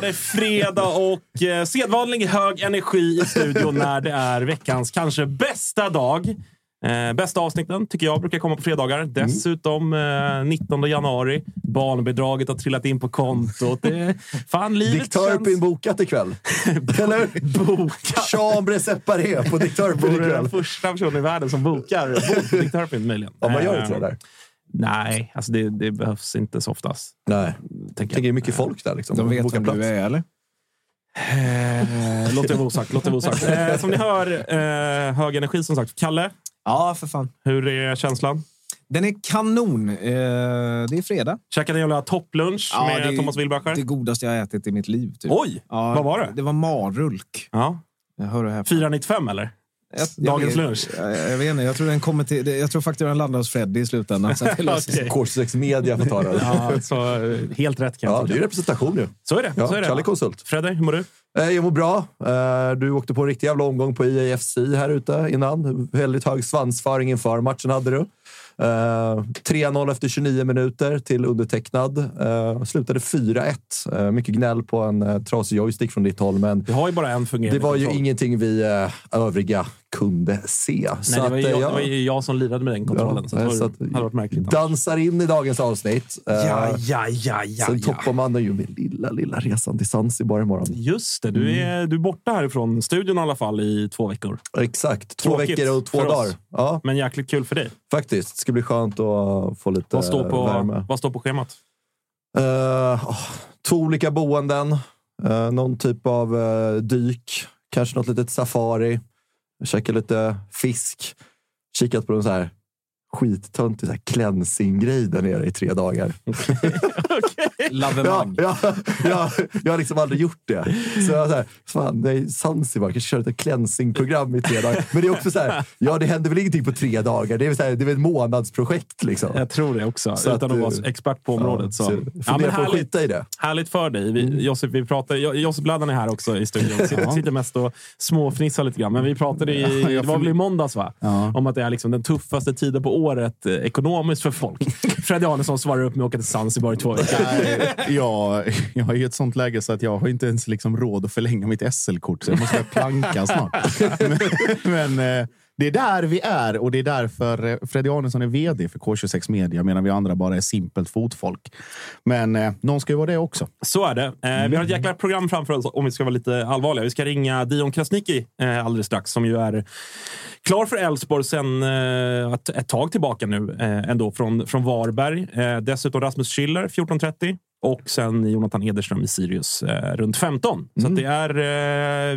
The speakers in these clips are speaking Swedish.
Var det fredag och eh, sedvanlig hög energi i studion när det är veckans kanske bästa dag. Eh, bästa avsnitten tycker jag brukar komma på fredagar. Dessutom eh, 19 januari. Barnbidraget har trillat in på kontot. Det, fan, livet Diktörpin känns... bokat ikväll. Eller Bokat. Chambre separé på Diktörpin Vore den ikväll. första personen i världen som bokar bok på Diktörpin möjligen. Ja, man gör inte det där. Nej, alltså det, det behövs inte så oftast. Nej. Tänker Det är mycket folk där. Liksom. De vet Boka vem plats. du är, eller? Eh, låt det vara osagt. Låt det vara osagt. Eh, som ni hör, eh, hög energi som sagt. Kalle, Ja, för fan. hur är känslan? Den är kanon. Eh, det är fredag. Käkade en jävla topplunch Ja, med det Thomas Wilbacher. Det godaste jag ätit i mitt liv. Typ. Oj! Ja, vad var det? Det var marulk. Ja. Jag hör det här. 495 eller? Jag, Dagens jag, lunch. Jag, jag vet inte. Jag tror, den kommer till, jag tror fakturan landar hos Freddy i slutändan. Så att det löser sig. Okej. K26 Media får ta det. Ja, så, eh, helt rätt kan jag Ja, det är representation ju. Så är det. Ja, så är det. Kalle Konsult. Fredde, hur mår du? Eh, Jag mår bra. Eh, Du åkte på en riktig jävla omgång på IAFC här ute innan. Väldigt hög svansföring inför matchen hade du. Eh, 3-0 efter 29 minuter till undertecknad. Eh, Slutade 4-1. Eh, Mycket gnäll på en eh, trasig joystick från ditt håll, men Vi har ju bara en fungerande det var ju kontroll. ingenting vi eh, övriga kunde se. Nej, det, var ju eh, jag, ja. det var ju jag som lirade med den kontrollen. så det var, så att, hade varit märkligt. dansar in i dagens avsnitt. Eh, Ja, ja, ja, ja. Sen ja. toppar man ju med lilla, lilla resan till Zanzibar imorgon. Just det, du Mm. är, du är borta härifrån studion i alla fall i två veckor. Exakt. Två Tråkigt veckor och två dagar. Ja, Men jäkligt kul för dig. faktiskt. Det ska bli skönt att få lite Vad står på, värme. vad står på schemat? Åh, två olika boenden. Uh, någon typ av eh, dyk. Kanske något litet safari käkat lite fisk. Kikat på de så här skittöntig så här cleansing-grej där nere i tre dagar. Ja, Lavemang. ja, ja, jag har liksom aldrig gjort det. Så jag var så här, fan, nej, Zanzibar, kanske köra ett cleansing-program i tre dagar. Men det är också så här, ja det händer väl ingenting på tre dagar. Det är så här, det är väl ett månadsprojekt liksom. Jag tror det också, Så utan att, att, vara expert på området. så. så Ja, men härligt, skita i det. härligt för dig. Vi, Josef, vi pratar, Jo- Josef Bladan är här också i studion. Sitter, sitter mest och småfnissar lite grann. Men vi pratade i, Ja, det var väl i måndags va? Ja. Om att det är liksom den tuffaste tiden på året eh, ekonomiskt för folk. Freddy Arnesson svarar upp med att åka till Zanzibar i två veckor. Nej, jag, jag är i ett sånt läge så att jag har inte ens liksom råd att förlänga mitt SL-kort, så jag måste börja planka snart. Men, men eh, Det är där vi är och det är därför eh, Freddy Arnesson är vd för K26 Media medan vi andra bara är simpelt fotfolk. Men eh, någon ska ju vara det också. Så är det. Eh, vi har ett jäkla program framför oss om vi ska vara lite allvarliga. Vi ska ringa Dion Krasniqi eh, alldeles strax som ju är klar för Elfsborg sen eh, ett, ett tag tillbaka nu eh, ändå från, från Varberg. Eh, dessutom Rasmus Schiller 14.30 och sen Jonathan Ederström i Sirius eh, runt 15. Så att det är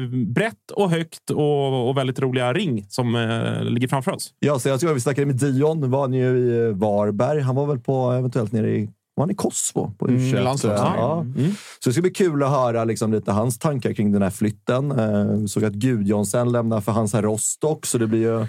eh, brett och högt och, och väldigt roliga ring som eh, ligger framför oss. Ja, senast vi snackade med Dion var han ju i eh, Varberg. Han var väl på eventuellt nere i var han i Kosovo? På Mm, U21? landslaget. ja. Så det ska bli kul att höra liksom lite hans tankar kring den här flytten. Eh, såg att Gudjonsen lämnar för hans här Rostock, så det blir ju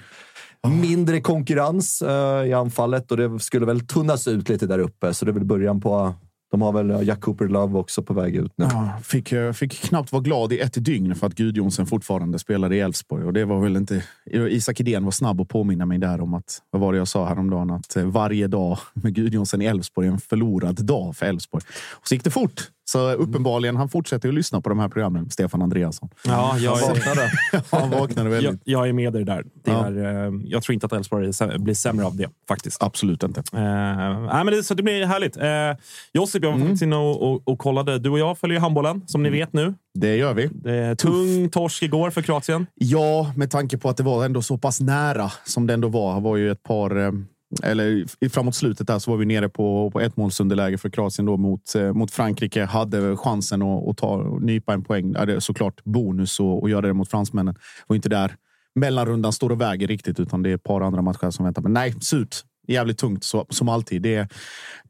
mindre konkurrens eh, i anfallet och det skulle väl tunnas ut lite där uppe. Så det är väl början på... De har väl Jack Cooper Love också på väg ut nu. Ja, fick, eh, fick knappt vara glad i ett dygn för att Gudjonsen fortfarande spelade i Elfsborg. Och det var väl inte... Isak Idén var snabb att påminna mig där om att, vad var det jag sa häromdagen? Att eh, varje dag med Gudjonsen i Elfsborg är en förlorad dag för Elfsborg. Och så gick det fort. Så uppenbarligen, han fortsätter att lyssna på de här programmen, Stefan Andreasson. Ja, jag, Han vaknade. Han vaknade väldigt. jag, jag är med dig där. Det är, eh, jag tror inte att Elfsborg blir sämre av det faktiskt. Absolut inte. Nej, men det, så det blir härligt. Uh, Josip, jag var Mm. faktiskt inne och, och, och kollade. Du och jag följer handbollen, som ni vet nu. Det gör vi. Det tung torsk igår för Kroatien. Ja, med tanke på att det var ändå så pass nära som det ändå var. Det var ju ett par... Eller framåt slutet där så var vi nere på, på ett målsunderläge för Kroatien då mot, eh, mot Frankrike. Hade chansen att, att ta, nypa en poäng. Det är såklart bonus och, och göra det mot fransmännen. Var inte där mellanrundan står och väger riktigt, utan det är ett par andra matcher som väntar. Men nej, surt. Jävligt tungt så, som alltid. Det är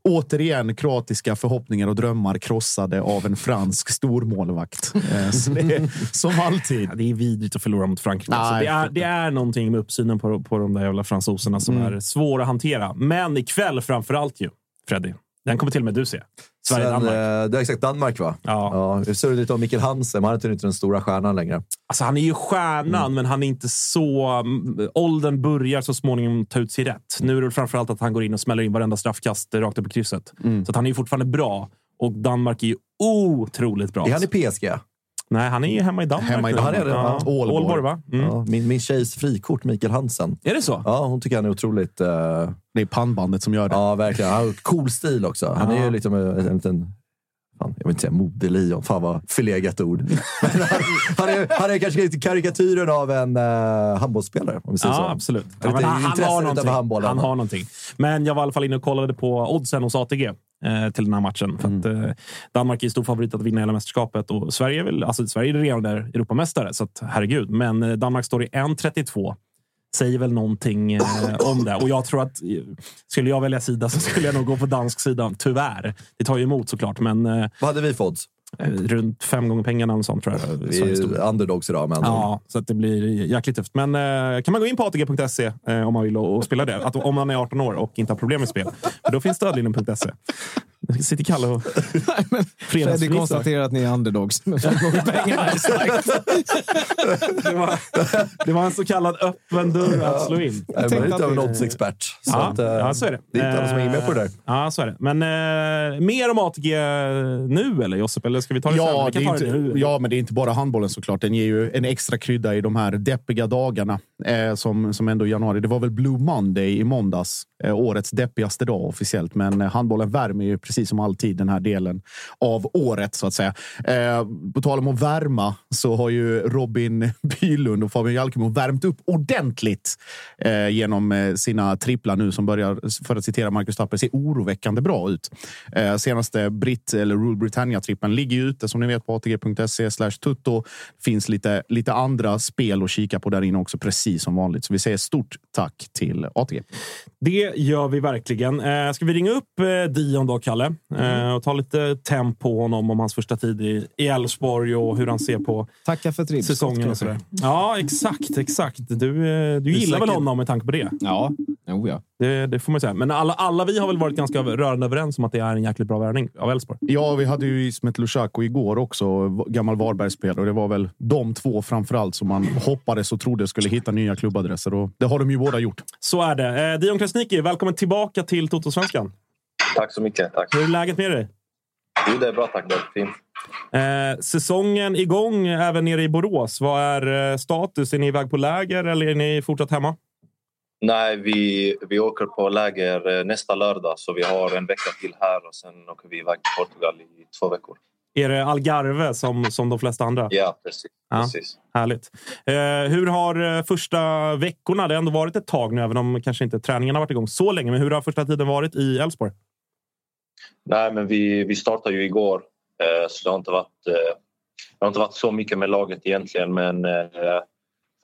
återigen kroatiska förhoppningar och drömmar krossade av en fransk stormålvakt. Eh, är som alltid. Ja, det är vidrigt att förlora mot Frankrike. Nej, alltså, det, är, det är någonting med uppsynen på, på de där jävla fransoserna som Mm. är svåra att hantera. Men ikväll framför allt ju, Freddy. Den kommer till och med du se. Sverige-Danmark. eh, det är exakt Danmark, va? Ja. Ja, det ser lite om Mikkel Hansen, men han är inte den stora stjärnan längre. Alltså, han är ju stjärnan, Mm. men han är inte så... mm, Åldern börjar så småningom ta ut sig rätt. Nu är det framför allt att han går in och smäller in varenda straffkast rakt upp i krysset. Mm. Så att han är ju fortfarande bra. Och Danmark är ju otroligt bra. Är han i PSG? Nej, han är ju hemma i Danmark. Hemma i. Danmark, Han är det, ja. Ålborg. Ålborg, va? Mm. Ja, min, min tjejs frikort, Mikael Hansen. Är det så? Ja, hon tycker han är otroligt... eh, Det är pannbandet som gör det. ja, verkligen. Han har cool stil också. Han är Ja. ju liksom en, en liten... Fan, jag vill inte säga modelejon. Fan vad förlegat ord. Men han, han, är, han är kanske lite karikatyren av en uh, handbollsspelare, om vi säger så. Ja, absolut. Lite Ja, han, har någonting. handbollen. han har någonting. Men jag var i alla fall inne och kollade på oddsen hos ATG eh, till den här matchen. För att, eh, Danmark är stor favorit att vinna hela mästerskapet och Sverige är väl alltså, Sverige är redan där Europamästare, så att, herregud. Men eh, Danmark står i 1.32. Säger väl någonting eh, om det. Och jag tror att eh, skulle jag välja sida så skulle jag nog gå på dansk sida. Tyvärr. Det tar ju emot såklart, men eh, Vad hade vi eh, runt fem gånger pengarna och sånt tror jag. Vi är underdogs idag, men... Ja, så att det blir jäkligt tufft. Men eh, kan man gå in på atg.se eh, om man vill och, och spela det. Att, om man är 18 år och inte har problem med spel. För då finns stödlinjen.se. Sitter Kalle och Freddy fredagsfrissar. konstaterar att ni är underdogs. Det var, det var en så kallad öppen dörr att slå in. Jag är tänkte lite av en att vi- oddsexpert. Så Ja, att, eh, ja, så är det. Det är inte alla som hänger med på det där. Eh, Ja, så är det. Men eh, mer om ATG nu, eller Josip? Eller ska vi ta det Ja, sen? Vi det kan är ta det inte, nu. ja, men det är inte bara handbollen såklart. Den ger ju en extra krydda i de här deppiga dagarna eh, som, som ändå i januari. Det var väl Blue Monday i måndags, eh, årets deppigaste dag officiellt. Men eh, handbollen värmer ju precis precis som alltid den här delen av året så att säga. Eh, på tal om att värma så har ju Robin Bylund och Fabian Jalkemo värmt upp ordentligt eh, genom eh, sina tripplar nu som börjar, för att citera Marcus Tapper, se oroväckande bra ut. Eh, senaste Brit eller Rule Britannia-trippen ligger ju ute som ni vet på atg.se slash tutto. finns lite, lite andra spel att kika på där inne också, precis som vanligt. Så vi säger stort tack till ATG. Det gör vi verkligen. Eh, ska vi ringa upp eh, Dion då, Kalle? Eh, och ta lite temp på honom om hans första tid i Elfsborg och hur han ser på Tacka för ribbskott. säsongen och sådär. Ja, exakt, exakt. Du, eh, du gillar väl säkert- honom med tanke på det? Ja, jo ja. Det, det får man säga. Men alla, alla vi har väl varit ganska rörande överens om att det är en jäkligt bra värvning av Elfsborg. Ja, vi hade ju Ismet Lushaku igår också, gammal Varbergsspelare. Och det var väl de två framför allt som man hoppades och trodde skulle hitta nya klubbadresser. Och det har de ju båda gjort. Så är det. Eh, Dion Krasniqi, välkommen tillbaka till Toto-svenskan. Tack så mycket. Tack. Hur är läget med dig? Jo, det är bra tack. Det är fint. Eh, säsongen igång även nere i Borås. Vad är eh, status? Är ni iväg på läger eller är ni fortsatt hemma? Nej, vi, vi åker på läger eh, nästa lördag så vi har en vecka till här och sen åker vi iväg till Portugal i två veckor. Är det Algarve som, som de flesta andra? Ja, precis. Ja. precis. Härligt. Eh, hur har eh, första veckorna, det har ändå varit ett tag nu, även om kanske inte träningen har varit igång så länge, men hur har första tiden varit i Elfsborg? Nej, men vi, vi startade ju igår eh, så det har, inte varit, eh, det har inte varit så mycket med laget egentligen men eh,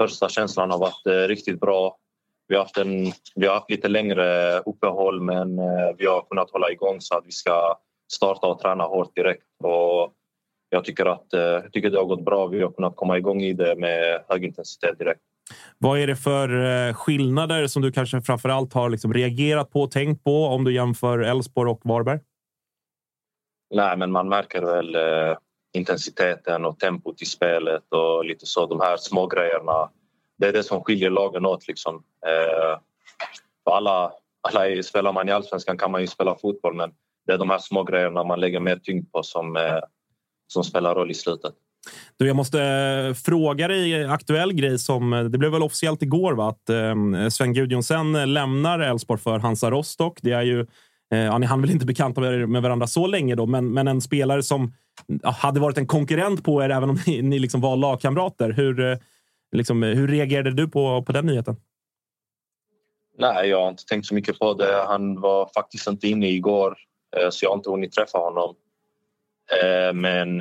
första känslan har varit riktigt bra. Vi har, haft en, vi har haft lite längre uppehåll men vi har kunnat hålla igång så att vi ska starta och träna hårt direkt. Och jag tycker att jag tycker det har gått bra. Vi har kunnat komma igång i det med hög intensitet direkt. Vad är det för skillnader som du kanske framförallt har liksom reagerat på och tänkt på om du jämför Elfsborg och Varberg? Nej, men man märker väl eh, intensiteten och tempot i spelet och lite så de här små grejerna. Det är det som skiljer lagen åt liksom. Eh, för alla, alla är, spelar man i allsvenskan kan man ju spela fotboll men det är de här små grejerna man lägger mer tyngd på som, eh, som spelar roll i slutet. Du, jag måste eh, fråga dig en aktuell grej som eh, det blev väl officiellt igår va? att eh, Sven Gudjonsen lämnar Elfsborg för Hansa Rostock. Det är ju Eh, ja, ni hann väl inte bekanta med, med varandra så länge då, men, men en spelare som ja, hade varit en konkurrent på er även om ni, ni liksom var lagkamrater. Hur, eh, liksom, hur reagerade du på, på den nyheten? Nej, jag har inte tänkt så mycket på det. Han var faktiskt inte inne igår eh, så jag har inte hunnit träffa honom. Men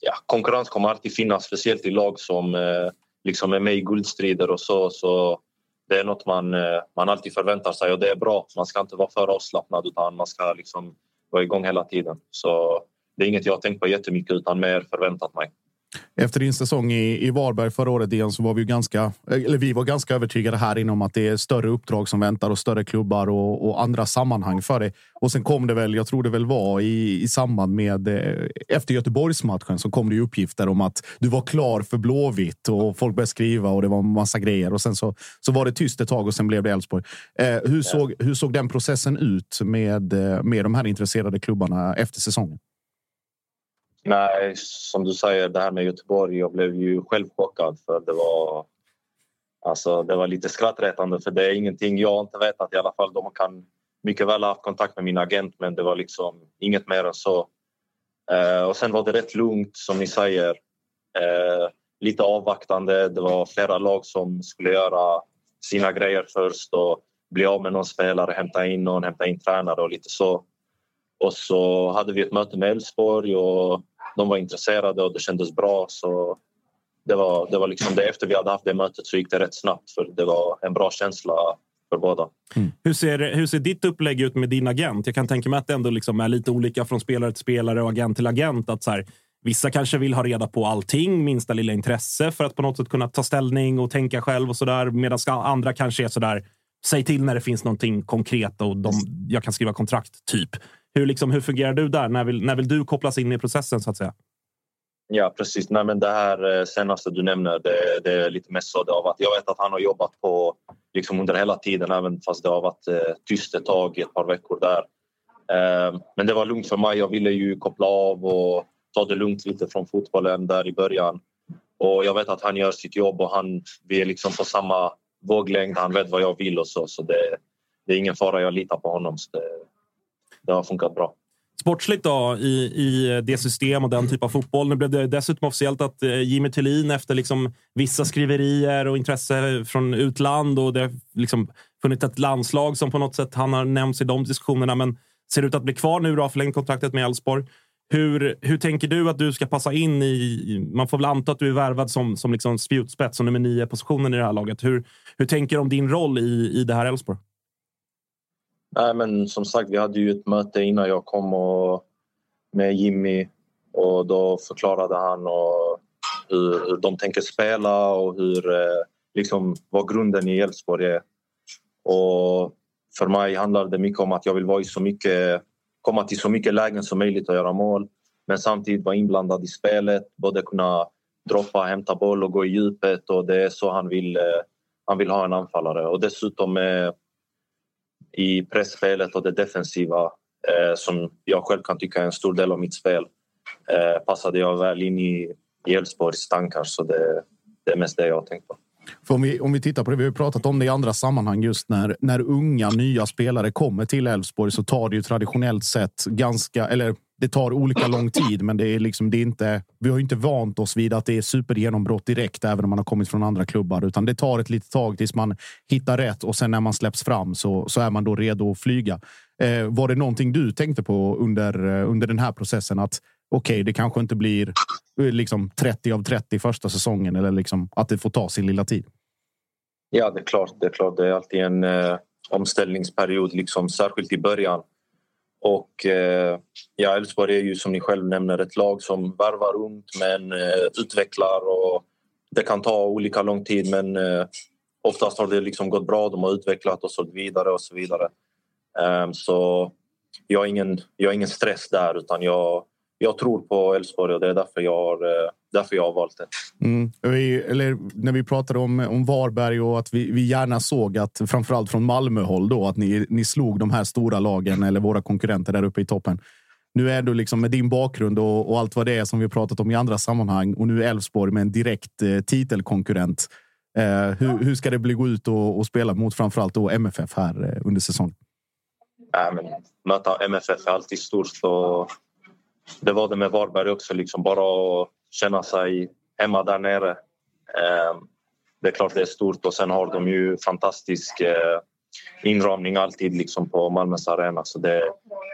ja, konkurrens kommer alltid finnas, speciellt i lag som liksom är med i guldstrider och så. så det är något man, eh, man alltid förväntar sig och det är bra. Man ska inte vara för avslappnad utan man ska liksom vara igång hela tiden. Så det är inget jag har tänkt på jättemycket utan mer förväntat mig. Efter din säsong i, i Varberg förra året igen så var vi ju ganska, eller vi var ganska övertygade här inom att det är större uppdrag som väntar och större klubbar och, och andra sammanhang för dig. Och sen kom det väl, jag tror det väl var i, i samband med eh, efter Göteborgsmatchen så kom det ju uppgifter om att du var klar för Blåvitt och folk började skriva och det var massa grejer och sen så, så var det tyst ett tag och sen blev det Elfsborg. Eh, hur, såg, hur såg den processen ut med, eh, med de här intresserade klubbarna efter säsongen? Nej, som du säger, det här med Göteborg. Jag blev ju själv chockad för det var, alltså, det var lite skrattretande för det är ingenting jag inte vetat i alla fall. De kan mycket väl ha haft kontakt med min agent men det var liksom inget mer än så. Eh, och sen var det rätt lugnt som ni säger. Eh, lite avvaktande. Det var flera lag som skulle göra sina grejer först och bli av med någon spelare, hämta in någon, hämta in tränare och lite så. Och så hade vi ett möte med Elfsborg och de var intresserade och det kändes bra. Så det var, det var liksom det. Efter vi hade haft det mötet så gick det rätt snabbt för det var en bra känsla för båda. Mm. Hur ser, hur ser ditt upplägg ut med din agent? Jag kan tänka mig att det ändå liksom är lite olika från spelare till spelare och agent till agent. Att så här, vissa kanske vill ha reda på allting, minsta lilla intresse för att på något sätt kunna ta ställning och tänka själv och så där. Medan andra kanske är så där. Säg till när det finns någonting konkret och de, jag kan skriva kontrakt, typ. Hur, liksom, hur fungerar du där? När vill, när vill du kopplas in i processen så att säga? Ja, precis. Nej, men det här eh, senaste du nämner, det, det är lite mest så det har varit. Jag vet att han har jobbat på liksom under hela tiden, även fast det har varit eh, tyst ett tag i ett par veckor där. Eh, men det var lugnt för mig. Jag ville ju koppla av och ta det lugnt lite från fotbollen där i början. Och jag vet att han gör sitt jobb och han, vi är liksom på samma våglängd. Han vet vad jag vill och så. Så det, det är ingen fara. Jag litar på honom. Så det, det har funkat bra. Sportsligt då, i, i det system och den typ av fotboll. Nu blev det dessutom officiellt att eh, Jimmy Tillin efter liksom vissa skriverier och intresse från utland och det har liksom funnits ett landslag som på något sätt han har nämnts i de diskussionerna. Men ser ut att bli kvar nu då, förlängt kontraktet med Elfsborg. Hur, hur tänker du att du ska passa in i... Man får väl anta att du är värvad som, som liksom spjutspets och nummer nio positionen i det här laget. Hur, hur tänker du om din roll i, i det här Elfsborg? Nej, men som sagt, vi hade ju ett möte innan jag kom och med Jimmy och då förklarade han och hur, hur de tänker spela och hur, eh, liksom, vad grunden i Elfsborg är. Och för mig handlar det mycket om att jag vill vara i så mycket, komma till så mycket lägen som möjligt och göra mål. Men samtidigt vara inblandad i spelet, både kunna droppa, hämta boll och gå i djupet och det är så han vill, eh, han vill ha en anfallare. Och dessutom eh, i pressspelet och det defensiva. eh, som jag själv kan tycka är en stor del av mitt spel eh, passade jag väl in i Elfsborgs tankar. Så det, det är mest det jag har tänkt på. För om, vi, om vi tittar på det, vi har pratat om det i andra sammanhang. Just när, när unga nya spelare kommer till Elfsborg så tar det ju traditionellt sett ganska, eller det tar olika lång tid, men det är liksom det är inte. Vi har ju inte vant oss vid att det är supergenombrott direkt, även om man har kommit från andra klubbar, utan det tar ett litet tag tills man hittar rätt och sen när man släpps fram så, så är man då redo att flyga. Eh, var det någonting du tänkte på under eh, under den här processen? Att okej, okay, det kanske inte blir eh, liksom 30 av 30 första säsongen eller liksom att det får ta sin lilla tid. Ja, det är klart. Det är, klart. Det är alltid en eh, omställningsperiod, liksom, särskilt i början. Och eh, ja, Elfsborg är ju som ni själv nämner ett lag som värvar ungt men eh, utvecklar och det kan ta olika lång tid men eh, oftast har det liksom gått bra. De har utvecklat och så vidare och så vidare. Um, så jag har, ingen, jag har ingen stress där utan jag, jag tror på Elfsborg och det är därför jag har, eh, därför jag har valt det. Mm. Vi, eller när vi pratade om, om Varberg och att vi, vi gärna såg att framförallt från Malmöhåll då att ni, ni slog de här stora lagen eller våra konkurrenter där uppe i toppen. Nu är du liksom med din bakgrund och, och allt vad det är som vi pratat om i andra sammanhang och nu Elfsborg med en direkt eh, titelkonkurrent. Eh, hur, hur ska det bli gå ut och, och spela mot framförallt då MFF här eh, under säsongen? Äh, men, möta MFF är alltid stort och det var det med Varberg också, liksom bara att känna sig hemma där nere. Ehm, det är klart det är stort och sen har de ju fantastisk eh, inramning alltid liksom på Malmös arena så det,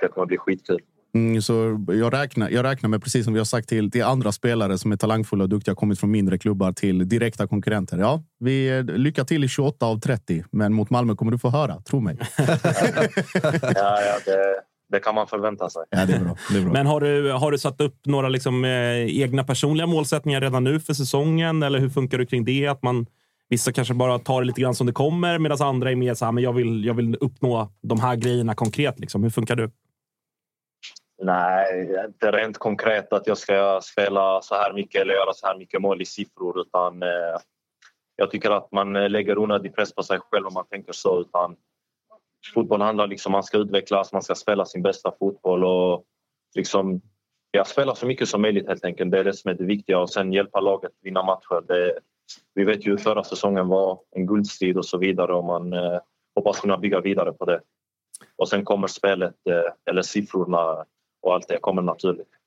det kommer bli skitkul. Mm, så jag, räknar, jag räknar med, precis som vi har sagt till, till andra spelare som är talangfulla och duktiga, kommit från mindre klubbar till direkta konkurrenter. Ja, vi eh, lycka till i 28 av 30, men mot Malmö kommer du få höra, tro mig. ja, ja, det, det kan man förvänta sig. Ja, det är bra. Det är bra. Men har du, har du satt upp några liksom, eh, egna personliga målsättningar redan nu för säsongen? Eller hur funkar du kring det? Att man, vissa kanske bara tar det lite grann som det kommer medan andra är mer så här, men jag vill, jag vill uppnå de här grejerna konkret. Liksom. Hur funkar du? Nej, inte rent konkret att jag ska spela så här mycket eller göra så här mycket mål i siffror utan eh, jag tycker att man lägger onödig press på sig själv om man tänker så. Utan fotboll handlar liksom man ska utvecklas, man ska spela sin bästa fotboll och liksom ja, spela så mycket som möjligt helt enkelt. Det är det som är det viktiga och sen hjälpa laget vinna matcher. Det, vi vet ju hur förra säsongen var en guldstrid och så vidare och man eh, hoppas kunna bygga vidare på det. Och sen kommer spelet, eh, eller siffrorna och allt det kommer naturligt.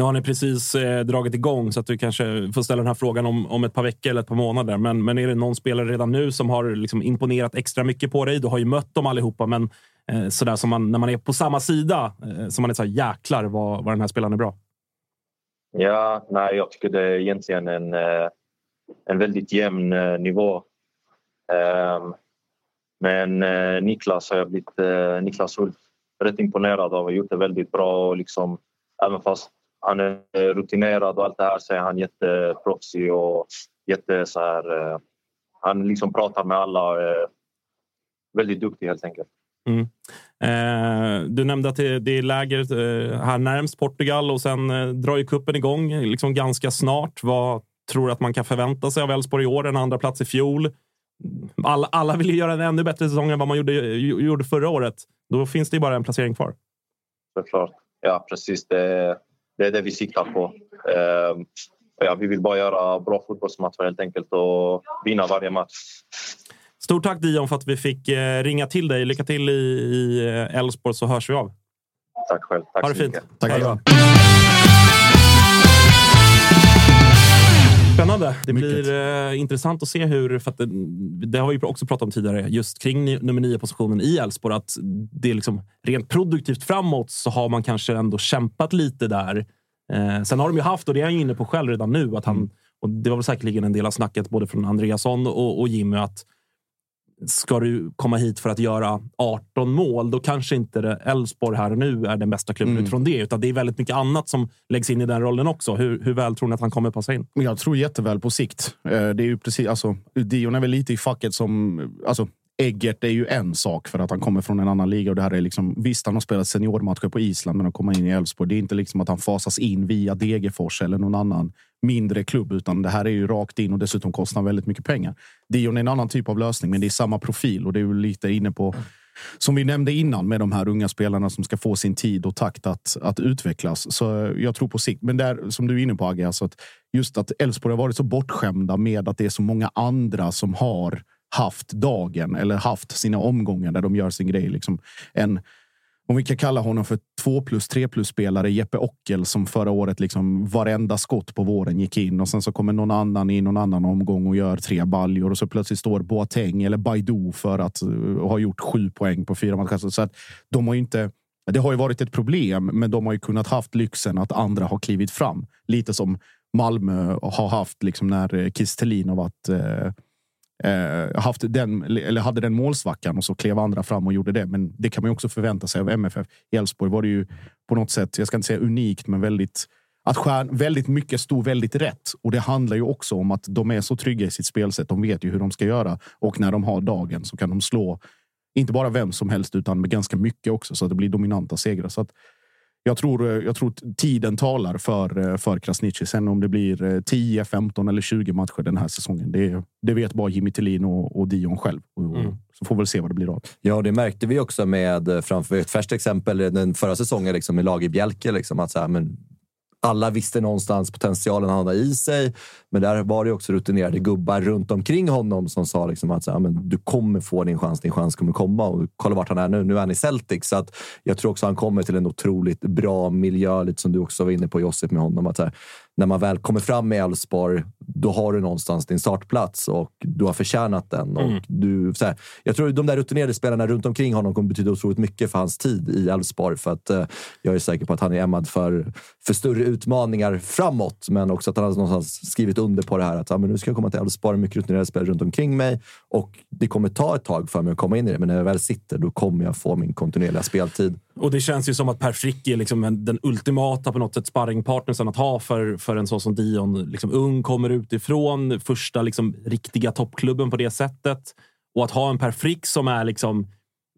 Nu har ni precis eh, dragit igång så att du kanske får ställa den här frågan om, om ett par veckor eller ett par månader. Men, men är det någon spelare redan nu som har liksom imponerat extra mycket på dig? Du har ju mött dem allihopa, men eh, sådär som man, när man är på samma sida, eh, som man är så här, jäklar vad, vad den här spelaren är bra. Ja, nej, jag tycker det är egentligen en, eh, en väldigt jämn eh, nivå. Um, men eh, Niklas har jag blivit, eh, Niklas Hult. rätt imponerad av och gjort det väldigt bra. Och liksom, även fast han är rutinerad och allt det här så är han jätteproffsig och jätte så här, eh, han liksom pratar med alla. Eh, väldigt duktig helt enkelt. Mm. Eh, du nämnde att det, det är läger eh, här närmst Portugal och sen eh, drar ju kuppen igång liksom ganska snart. Vad tror du att man kan förvänta sig av Elfsborg i år? En andra plats i fjol. Alla, alla vill ju göra en ännu bättre säsong än vad man gjorde, gjorde förra året. Då finns det ju bara en placering kvar. Såklart. Ja, precis. Det, det är det vi siktar på. Ehm, ja, vi vill bara göra bra fotbollsmatcher helt enkelt och vinna varje match. Stort tack Dion för att vi fick eh, ringa till dig. Lycka till i eh, Elfsborg så hörs vi av. Tack själv. Tack ha det fint. Mycket. Tack. Hej. Spännande. Det blir eh, intressant att se hur... För det, det, har vi också pratat om tidigare, just kring nummer nio positionen i Elfsborg. Att det är liksom rent produktivt framåt så har man kanske ändå kämpat lite där. Eh, sen har de ju haft, och det är han ju inne på själv redan nu, att han... Mm. Och det var väl säkerligen en del av snacket både från Andreasson och, och Jimmy att ska du komma hit för att göra 18 mål, då kanske inte Elfsborg här och nu är den bästa klubben mm. utifrån det. Utan det är väldigt mycket annat som läggs in i den rollen också. Hur, hur väl tror ni att han kommer passa in? Jag tror jätteväl på sikt. Eh, det är ju precis, alltså, Dion är väl lite i facket som... Alltså, Eggert är ju en sak för att han kommer från en annan liga. Och det här är liksom, visst, han har spelat seniormatcher på Island, men att komma in i Elfsborg. Det är inte liksom att han fasas in via Degerfors eller någon annan mindre klubb, utan det här är ju rakt in och dessutom kostar väldigt mycket pengar. Dion är en annan typ av lösning, men det är samma profil och det är ju lite inne på som vi nämnde innan med de här unga spelarna som ska få sin tid och takt att, att utvecklas. Så jag tror på sikt. Men där som du är inne på Agge, alltså att just att Elfsborg har varit så bortskämda med att det är så många andra som har haft dagen eller haft sina omgångar där de gör sin grej. Liksom en om vi kan kalla honom för två plus tre plus spelare, Jeppe Ockel som förra året liksom varenda skott på våren gick in och sen så kommer någon annan i någon annan omgång och gör tre baljor och så plötsligt står Boateng eller Baidu för att eh, ha gjort sju poäng på fyra matcher. Så att de har inte. Det har ju varit ett problem, men de har ju kunnat haft lyxen att andra har klivit fram. Lite som Malmö har haft liksom när eh, Kistelin har varit eh, eh, haft den, eller hade den målsvackan och så klev andra fram och gjorde det. Men det kan man också förvänta sig av MFF. I Elfsborg var det ju på något sätt, jag ska inte säga unikt, men väldigt att stjärn, väldigt mycket stod väldigt rätt. Och det handlar ju också om att de är så trygga i sitt spelsätt. De vet ju hur de ska göra och när de har dagen så kan de slå inte bara vem som helst utan med ganska mycket också så att det blir dominanta segrar. Så att jag tror, eh, jag tror tiden talar för, eh, för Krasniqi. Sen om det blir 10, eh, 15 eller 20 matcher den här säsongen, det, det vet bara Jimmy Tillin och, och Dion själv. Och, mm. Så får vi väl se vad det blir av. Ja, det märkte vi också med, framför ett färskt exempel, den förra säsongen liksom, med lag i Bjälke. Liksom, att så här, men alla visste någonstans potentialen han hade i sig. Men där var det också rutinerade gubbar runt omkring honom som sa liksom att så, ja, men du kommer få din chans. Din chans kommer komma. Och kolla vart han är nu. Nu är han i Celtic. Så att jag tror också han kommer till en otroligt bra miljö. Lite som du också var inne på Josip med honom. Att här, när man väl kommer fram i Elfsborg, då har du någonstans din startplats och du har förtjänat den. Och mm. du, så här, jag tror de där rutinerade spelarna runt omkring honom kommer betyda otroligt mycket för hans tid i Elfsborg. För att eh, jag är säker på att han är ämnad för, för större utmaningar framåt. Men också att han har någonstans skrivit under på det här att ja, men nu ska jag komma till Elfsborg, mycket rutinerade spelare runt omkring mig och det kommer ta ett tag för mig att komma in i det. Men när jag väl sitter, då kommer jag få min kontinuerliga speltid. Och det känns ju som att Per Frick är liksom den ultimata på något sätt sparringpartnern att ha för, för en sån som Dion. Liksom ung, kommer utifrån, första liksom, riktiga toppklubben på det sättet. Och att ha en Per Frick som är liksom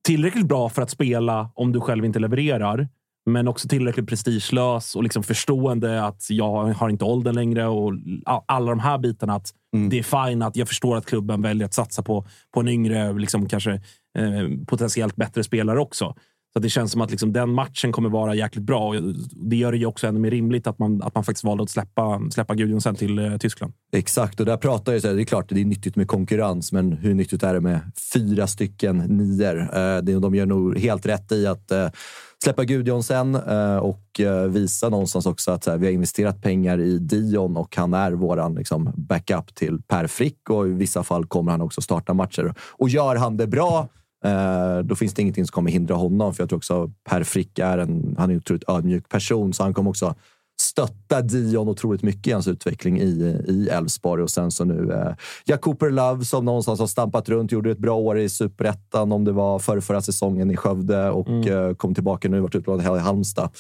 tillräckligt bra för att spela om du själv inte levererar. Men också tillräckligt prestigelös och liksom förstående att jag har inte åldern längre och alla de här bitarna. Att mm. Det är fine att jag förstår att klubben väljer att satsa på, på en yngre, liksom kanske eh, potentiellt bättre spelare också. Så det känns som att liksom den matchen kommer vara jäkligt bra. Och det gör det ju också ännu mer rimligt att man, att man faktiskt valde att släppa, släppa Gudjonsen till eh, Tyskland. Exakt, och där pratar jag så här, det är klart det är nyttigt med konkurrens, men hur nyttigt är det med fyra stycken nior? Eh, de gör nog helt rätt i att eh, släppa Gudjonsen eh, och eh, visa någonstans också att här, vi har investerat pengar i Dion och han är våran liksom, backup till Per Frick och i vissa fall kommer han också starta matcher. Och gör han det bra Eh, då finns det ingenting som kommer hindra honom. För jag tror också Per Frick är en, han är en otroligt ödmjuk person, så han kommer också stötta Dion otroligt mycket i hans utveckling i Elfsborg. Och sen så nu eh, Jack Cooper Love som någonstans har stampat runt, gjorde ett bra år i superettan om det var för förra säsongen i Skövde och mm. eh, kom tillbaka nu, varit utlånad i Halmstad.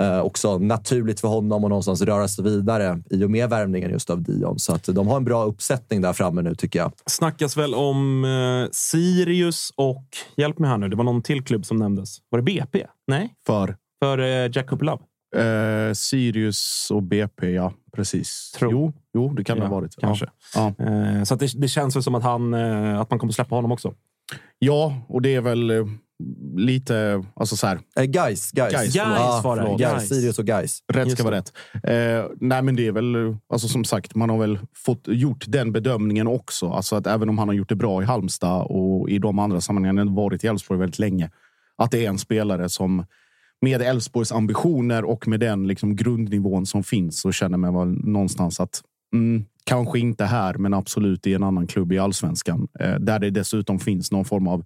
Eh, också naturligt för honom att någonstans röra sig vidare i och med värmningen just av Dion. Så att de har en bra uppsättning där framme nu tycker jag. Snackas väl om eh, Sirius och, hjälp mig här nu, det var någon till klubb som nämndes. Var det BP? Nej? För? För eh, Jack Cooper Love. Eh, Sirius och BP, ja. Precis. Tror. Jo, jo, det kan ja, det ha varit. Kanske. Ja. Eh, så det, det, känns väl som att, han, eh, att man kommer släppa honom också. Ja, och det är väl eh, lite... Alltså så här. Eh, guys, guys. guys, guys var det. Guys. Sirius och guys. Rätt ska vara rätt. Eh, nej, men det är väl alltså som sagt, man har väl fått gjort den bedömningen också. Alltså att även om han har gjort det bra i Halmstad och i de andra sammanhangen, varit i Elfsborg väldigt länge, att det är en spelare som med Elfsborgs ambitioner och med den liksom grundnivån som finns så känner man väl någonstans att mm, kanske inte här, men absolut i en annan klubb i allsvenskan eh, där det dessutom finns någon form av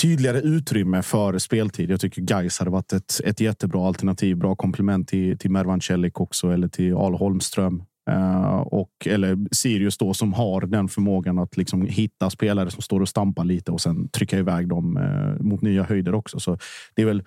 tydligare utrymme för speltid. Jag tycker Gais hade varit ett, ett jättebra alternativ. Bra komplement till, till Mervan Celik också eller till Al Holmström. Uh, och, eller Sirius då som har den förmågan att liksom hitta spelare som står och stampar lite och sen trycka iväg dem uh, mot nya höjder också. Så det är väl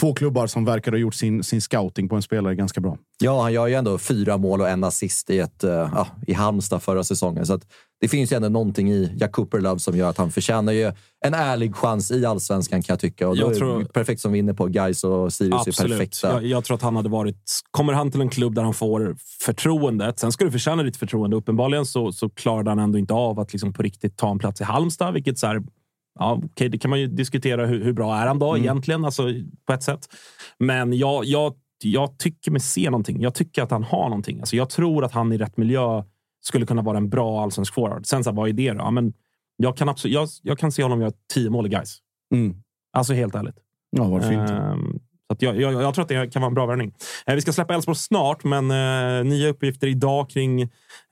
två klubbar som verkar ha gjort sin, sin scouting på en spelare ganska bra. Ja, han gör ju ändå fyra mål och en assist i, ett, uh, i Halmstad förra säsongen. Så att det finns ju ändå någonting i Jack Cooper Love som gör att han förtjänar ju en ärlig chans i allsvenskan kan jag tycka. Och jag tror, perfekt som vi är inne på. Guys och Sirius absolut. är perfekta. Jag, jag, tror att han hade varit... Kommer han till en klubb där han får förtroendet. Sen ska du förtjäna ditt förtroende. Uppenbarligen så, så klarade han ändå inte av att liksom på riktigt ta en plats i Halmstad, vilket så här, Ja, okej, det kan man ju diskutera. Hur, hur bra är han då Mm. egentligen? Alltså, på ett sätt. Men jag, jag, jag tycker mig se någonting. Jag tycker att han har någonting. Alltså, jag tror att han i rätt miljö skulle kunna vara en bra allsvensk forward. Sen så här, vad är det då? Ja, men jag, kan absolut, jag, jag kan se honom göra tio mål i guys. Mm. Alltså helt ärligt. Ja, vad fint. Ehm, så jag, jag, jag tror att det kan vara en bra värvning. Eh, vi ska släppa Elfsborg snart, men eh, nya uppgifter idag kring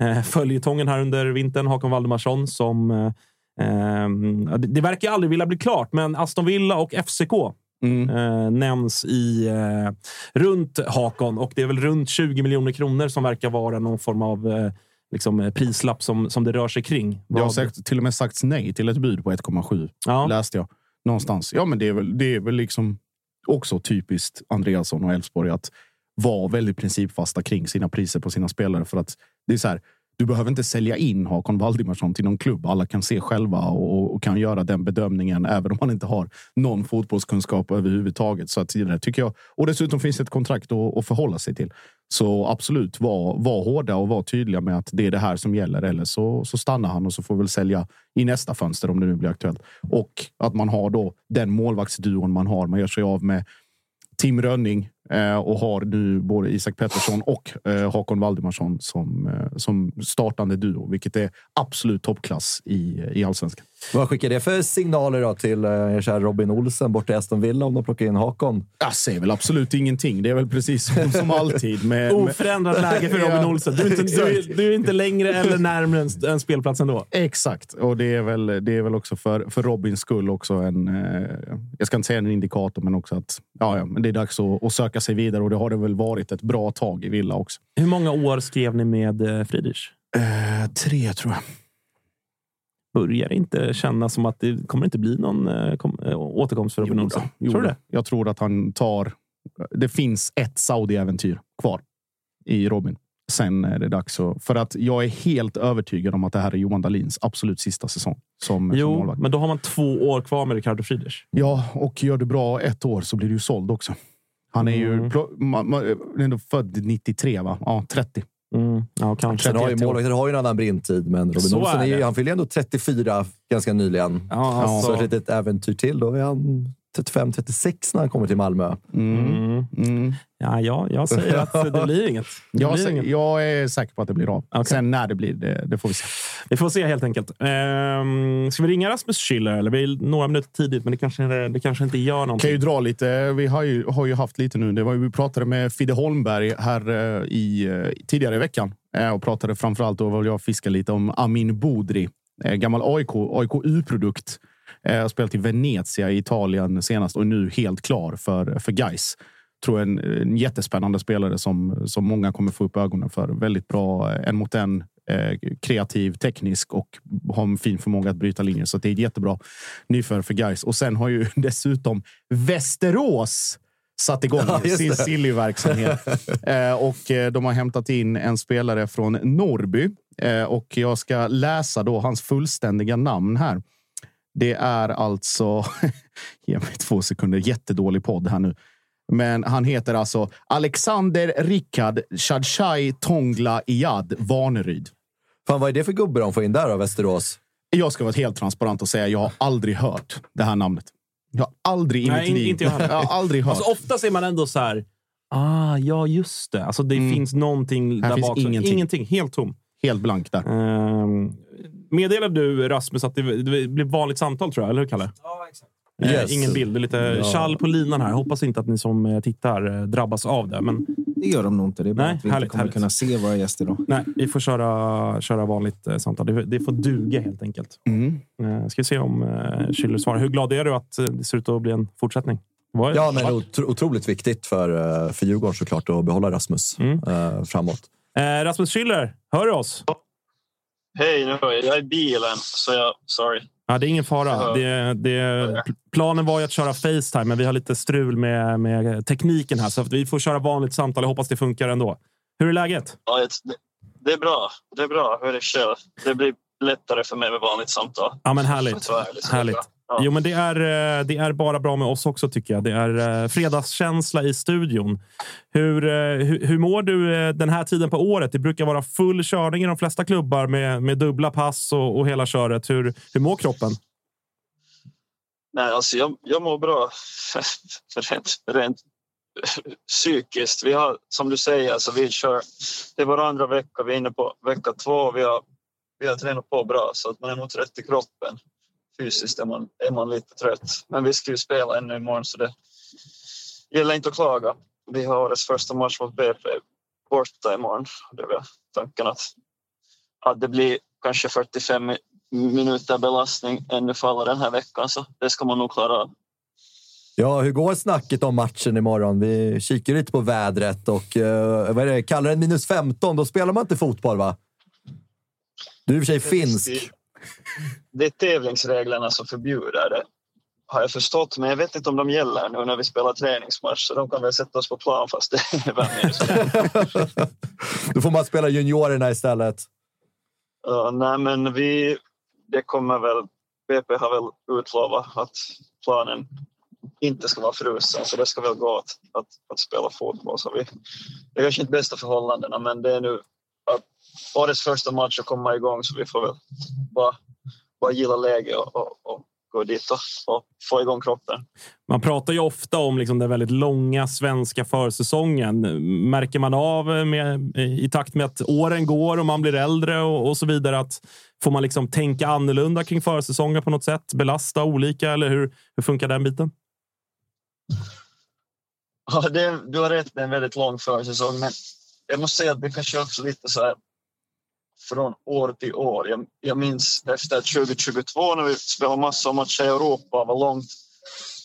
eh, följetongen här under vintern. Håkan Valdemarsson som... Eh, ehm, det, det verkar aldrig vilja bli klart, men Aston Villa och FCK Mm. eh, nämns i eh, runt Hakon och det är väl runt 20 miljoner kronor som verkar vara någon form av eh, liksom, eh, prislapp som, som det rör sig kring. Det har Vad- sagt, till och med sagts nej till ett bud på 1,7. Ja. Läste jag någonstans. Ja, men det är väl, det är väl liksom också typiskt Andreasson och Elfsborg att vara väldigt principfasta kring sina priser på sina spelare. För att det är så här, du behöver inte sälja in Hakon Valdimarsson till någon klubb. Alla kan se själva och, och kan göra den bedömningen även om man inte har någon fotbollskunskap överhuvudtaget. Så att det tycker jag. Och dessutom finns ett kontrakt att, att förhålla sig till. Så absolut, var, var hårda och var tydliga med att det är det här som gäller. Eller så, så stannar han och så får vi väl sälja i nästa fönster om det nu blir aktuellt. Och att man har då den målvaktsduon man har. Man gör sig av med Tim Rönning och har nu både Isak Pettersson och eh, Hakon Valdimarsson som, eh, som startande duo, vilket är absolut toppklass i, i allsvenskan. Vad skickar det för signaler då till eh, er kära Robin Olsen borta i Aston Villa om de plockar in Hakon? Jag säger väl absolut ingenting. Det är väl precis som, som alltid. Med, med, Oförändrat läge för Robin Olsen. Du är, inte, du, är, du är inte längre eller närmare en, en spelplats ändå. Exakt, och det är väl, det är väl också för, för Robins skull också en, eh, jag ska inte säga en indikator, men också att ja, ja, men det är dags att, att söka sig vidare och det har det väl varit ett bra tag i Villa också. Hur många år skrev ni med eh, Friedrich? Eh, tre tror jag. Börjar inte kännas som att det kommer inte bli någon eh, eh, återkomst för Robin Jo Olsen? jo Tror du det? Jag tror att han tar... Det finns ett Saudi-äventyr kvar i Robin. Sen är det dags att... För att jag är helt övertygad om att det här är Johan Dahlins absolut sista säsong som, som Jo, målvakt. men då har man två år kvar med Ricardo Friedrich. Ja, och gör du bra ett år så blir du ju såld också. Han är ju Mm. ändå född 93, va? Ja, 30. Mm. Ja, kanske. Sen har ju 31 år. målvakter har ju en annan brintid, men Robin Så Olsen är är ju, han fyller ju ändå 34 ganska nyligen. Ja, alltså, Så ett litet äventyr till. Då är han 35-36 när han kommer till Malmö. mm. Mm. ja, ja, jag säger att det blir inget. Det Jag, blir sä- inget. jag är säker på att det blir av. Okej. Sen när det blir, det, det får vi se. Vi får se helt enkelt. Ehm, ska vi ringa Rasmus Schüller? Eller? Vi är några minuter tidigt, men det kanske, det kanske inte gör kan någonting. ju dra lite. Vi har ju, har ju haft lite nu. Det var, vi pratade med Fidde Holmberg här eh, i, eh, tidigare i veckan eh, och pratade framförallt då jag fiska lite om Amin Bodri, gammal AIK, AIK U-produkt. Eh, spelat i Venezia i Italien senast och är nu helt klar för, för Gais. Tror jag en, en jättespännande spelare som, som många kommer få upp ögonen för. Väldigt bra eh, en mot en, eh, kreativ, teknisk och har en fin förmåga att bryta linjer. Så det är ett jättebra nyförvärv för Gais. Och sen har ju dessutom Västerås satt igång Ja, sin silly-verksamhet. eh, och eh, de har hämtat in en spelare från Norrby. Eh, och jag ska läsa då hans fullständiga namn här. Det är alltså... Ge mig två sekunder. Jättedålig podd här nu. Men han heter alltså Alexander Rickard Chadchai Tongla Iad Vaneryd. Fan, vad är det för gubbe de får in där då, Västerås? Jag ska vara helt transparent och säga jag har aldrig hört det här namnet. Jag har aldrig i Nej, mitt in- liv... inte jag jag har aldrig hört. Alltså, ofta ser man ändå så här... Ah, ja, just det. Alltså, det Mm. finns någonting Här där finns bak. ingenting. ingenting. Helt tom. Helt blank där. Um, meddelade du, Rasmus, att det, det blir vanligt samtal, tror jag? Eller hur, Kalle? Ja, exakt. Eh, Yes. ingen bild. Det är lite Ja. tjall på linan här. Hoppas inte att ni som eh, tittar eh, drabbas av det. Men Det gör de nog inte. Det är bara Nej, att vi inte härligt, kommer härligt. kunna se våra gäster då. nej, vi får köra, köra vanligt eh, samtal. Det, det får duga helt enkelt. Mm. Eh, ska vi se om eh, Schüller svarar. Hur glad är du att det ser ut att bli en fortsättning? Ja, men otro, otroligt viktigt för, för Djurgården såklart att behålla Rasmus Mm. eh, framåt. Eh, Rasmus Schüller, hör du oss? Hej, nu hör jag. Jag är i bilen, så jag... Sorry. Ja, det är ingen fara. Det, det, planen var ju att köra Facetime, men vi har lite strul med, med tekniken här. Så vi får köra vanligt samtal. Jag hoppas det funkar ändå. Hur är läget? Ja, det, är bra. Det är bra. Hur är det själv? Det blir lättare för mig med vanligt samtal. Ja, men härligt. härligt. Ja. Jo, men det är, eh, det är bara bra med oss också, tycker jag. Det är eh, fredagskänsla i studion. Hur, eh, hur, hur mår du den här tiden på året? Det brukar vara full körning i de flesta klubbar med, med dubbla pass och, och hela köret. Hur, hur mår kroppen? Nej, alltså jag, jag mår bra rent, rent psykiskt. Vi har, som du säger, alltså vi kör, det är vår andra vecka, vi är inne på vecka två. Vi har, vi har tränat på bra så att man är nog trött i kroppen. Fysiskt är man, är man lite trött. Men vi ska ju spela ännu imorgon så det gäller inte att klaga. Vi har årets första match mot BP borta imorgon. Det är väl tanken att, att det blir kanske 45 minuter belastning ännu för alla den här veckan så det ska man nog klara av. Ja, hur går snacket om matchen imorgon? Vi kikar lite på vädret och uh, vad är det? kallar den minus 15, då spelar man inte fotboll va? Du är i och för sig finsk. Det är tävlingsreglerna som förbjuder det, har jag förstått. Men jag vet inte om de gäller nu när vi spelar träningsmatch. Så de kan väl sätta oss på plan fast det är minus Då får man spela juniorerna istället. Uh, nej, men vi... Det kommer väl... BP har väl utlovat att planen inte ska vara frusen, så det ska väl gå att, att, att spela fotboll. Så vi, det är kanske inte bästa förhållandena, men det är nu att årets första match att komma igång så vi får väl bara, bara gilla läget och, och, och gå dit och, och, få igång kroppen. Man pratar ju ofta om liksom den väldigt långa svenska försäsongen. Märker man av med, i takt med att åren går och man blir äldre och, och så vidare att får man liksom tänka annorlunda kring försäsongen på något sätt? Belasta olika eller hur, hur funkar den biten? Ja, det, du har rätt, det är en väldigt lång försäsong, men jag måste säga att det kanske också lite så här från år till år. Jag, jag minns efter 2022 när vi spelade massor av matcher i Europa var långt,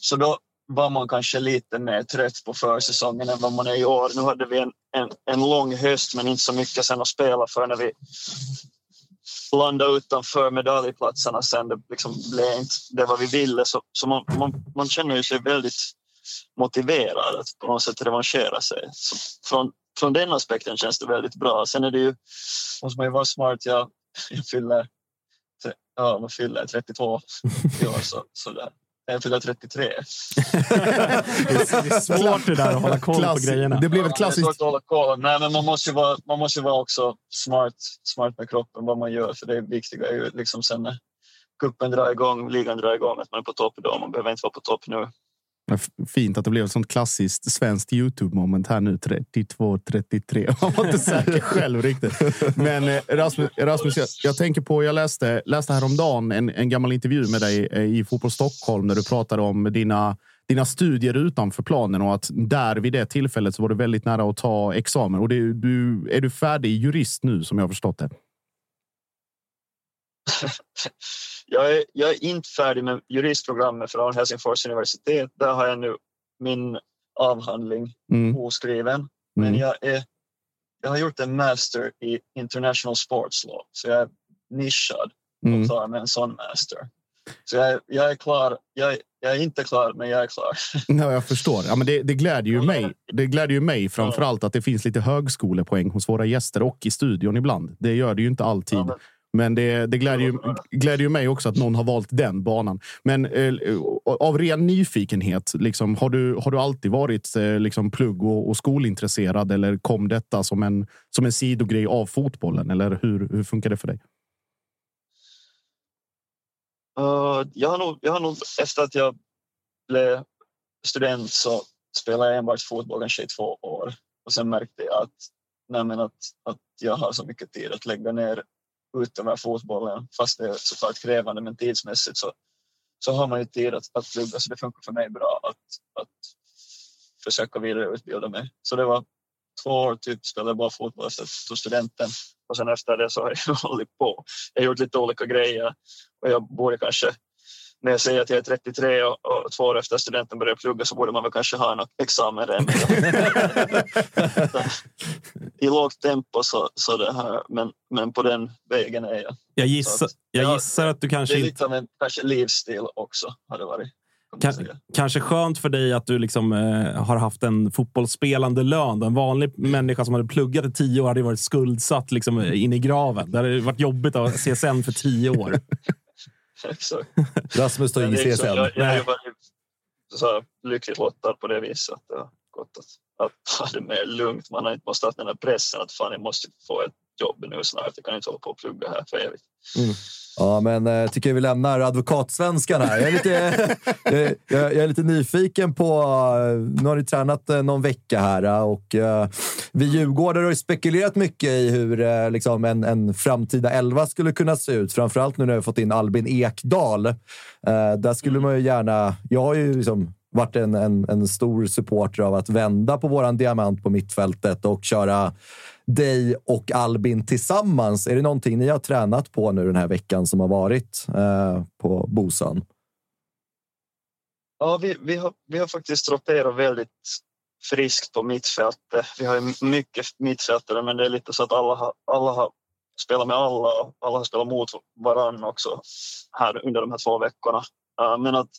så då var man kanske lite mer trött på försäsongen än vad man är i år. Nu hade vi en, en, en lång höst men inte så mycket sen att spela för när vi landade utanför medaljplatserna sen. Det liksom blev inte det vad vi ville. Så, så man, man, man känner ju sig väldigt motiverad att på något sätt revanschera sig. Så från, från den aspekten känns det väldigt bra. Sen är det ju, måste man ju vara smart. Jag, jag fyller, ja, man fyller 32 i år. Så, så där. Jag fyller 33. det, är svårt det där att hålla koll Klass, på grejerna. Det blev ett klassiskt... Ja, hålla koll. Nej, men man måste ju vara, man måste vara också smart, smart med kroppen, vad man gör. För det viktiga är ju liksom sen när kuppen drar igång, ligan drar igång, att man är på topp idag. Man behöver inte vara på topp nu. Fint att det blev ett sånt klassiskt svenskt Youtube-moment här nu. 32-33. Man var inte säker själv riktigt. Men eh, Rasmus, Rasmus jag, jag, tänker på, jag läste, läste häromdagen en, en gammal intervju med dig eh, i Fotboll Stockholm där du pratade om dina, dina studier utanför planen och att där vid det tillfället så var du väldigt nära att ta examen. Och det, du, är du färdig jurist nu som jag har förstått det? jag, är, jag är inte färdig med juristprogrammet från Helsingfors universitet. Där har jag nu min avhandling mm. oskriven. Men mm. jag, är, jag har gjort en master i international sports law, så jag är nischad och mm. klar med en sån master. Så jag, jag är klar. Jag, jag, är inte klar, men jag är klar. Ja, jag förstår. Ja, men det, det glädjer ju mig. Det glädjer ju mig framför allt att det finns lite högskolepoäng hos våra gäster och i studion ibland. Det gör det ju inte alltid. Ja, men men det, det glädjer, ju, glädjer ju mig också att någon har valt den banan. Men eh, av ren nyfikenhet, liksom, har, du, har du alltid varit eh, liksom, plugg och, och, skolintresserad eller kom detta som en, som en sidogrej av fotbollen? Eller hur, hur funkar det för dig? Uh, jag, har nog, jag har nog, efter att jag blev student så spelade jag enbart fotboll kanske i två år. Och sen märkte jag att, nej, att, att jag har så mycket tid att lägga ner utöver fotbollen. Fast det är såklart krävande, men tidsmässigt så, så har man ju tid att, att plugga. Så det funkar för mig bra att, att försöka vidareutbilda mig. Så det var två år typ spelade bara fotboll efter studenten. Och sen efter det så har jag hållit på. Jag har gjort lite olika grejer och jag borde kanske när jag säger att jag är 33 och, och två år efter studenten börjar plugga så borde man väl kanske ha en examen redan. I lågt tempo så, så det här, men, men på den vägen är jag. Jag gissar, att, jag gissar att du kanske Det är lite av en kanske livsstil också. Har det varit. Kanske skönt för dig att du liksom, eh, har haft en fotbollsspelande lön. En vanlig människa som hade pluggat i tio år hade varit skuldsatt liksom, in i graven. Det hade varit jobbigt att ha CSN för tio år. Rasmus tar ingen CSN. Jag, jag är så lyckligt lottad på det viset. Att det har gått att, att ha det mer lugnt. Man har inte måste ha den här pressen att fan, jag måste få ett jobb nu snart. Jag kan inte hålla på och plugga här för evigt. Mm. Ja, men jag tycker vi lämnar advokatsvenskan här. Jag är, lite, jag, jag är lite nyfiken på... Nu har ni tränat någon vecka här och vi djurgårdare har ju spekulerat mycket i hur liksom, en, en framtida elva skulle kunna se ut. Framförallt nu när vi fått in Albin Ekdal. Där skulle man ju gärna... Jag har ju liksom varit en, en, en stor supporter av att vända på våran diamant på mittfältet och köra dig och Albin tillsammans. Är det någonting ni har tränat på nu den här veckan som har varit eh, på Bosön? Ja, vi, vi, har, vi har faktiskt roterat väldigt friskt på mittfältet. Vi har mycket mittfältare, men det är lite så att alla har, alla har spelat med alla och alla har spelat mot varann också här under de här två veckorna. Men att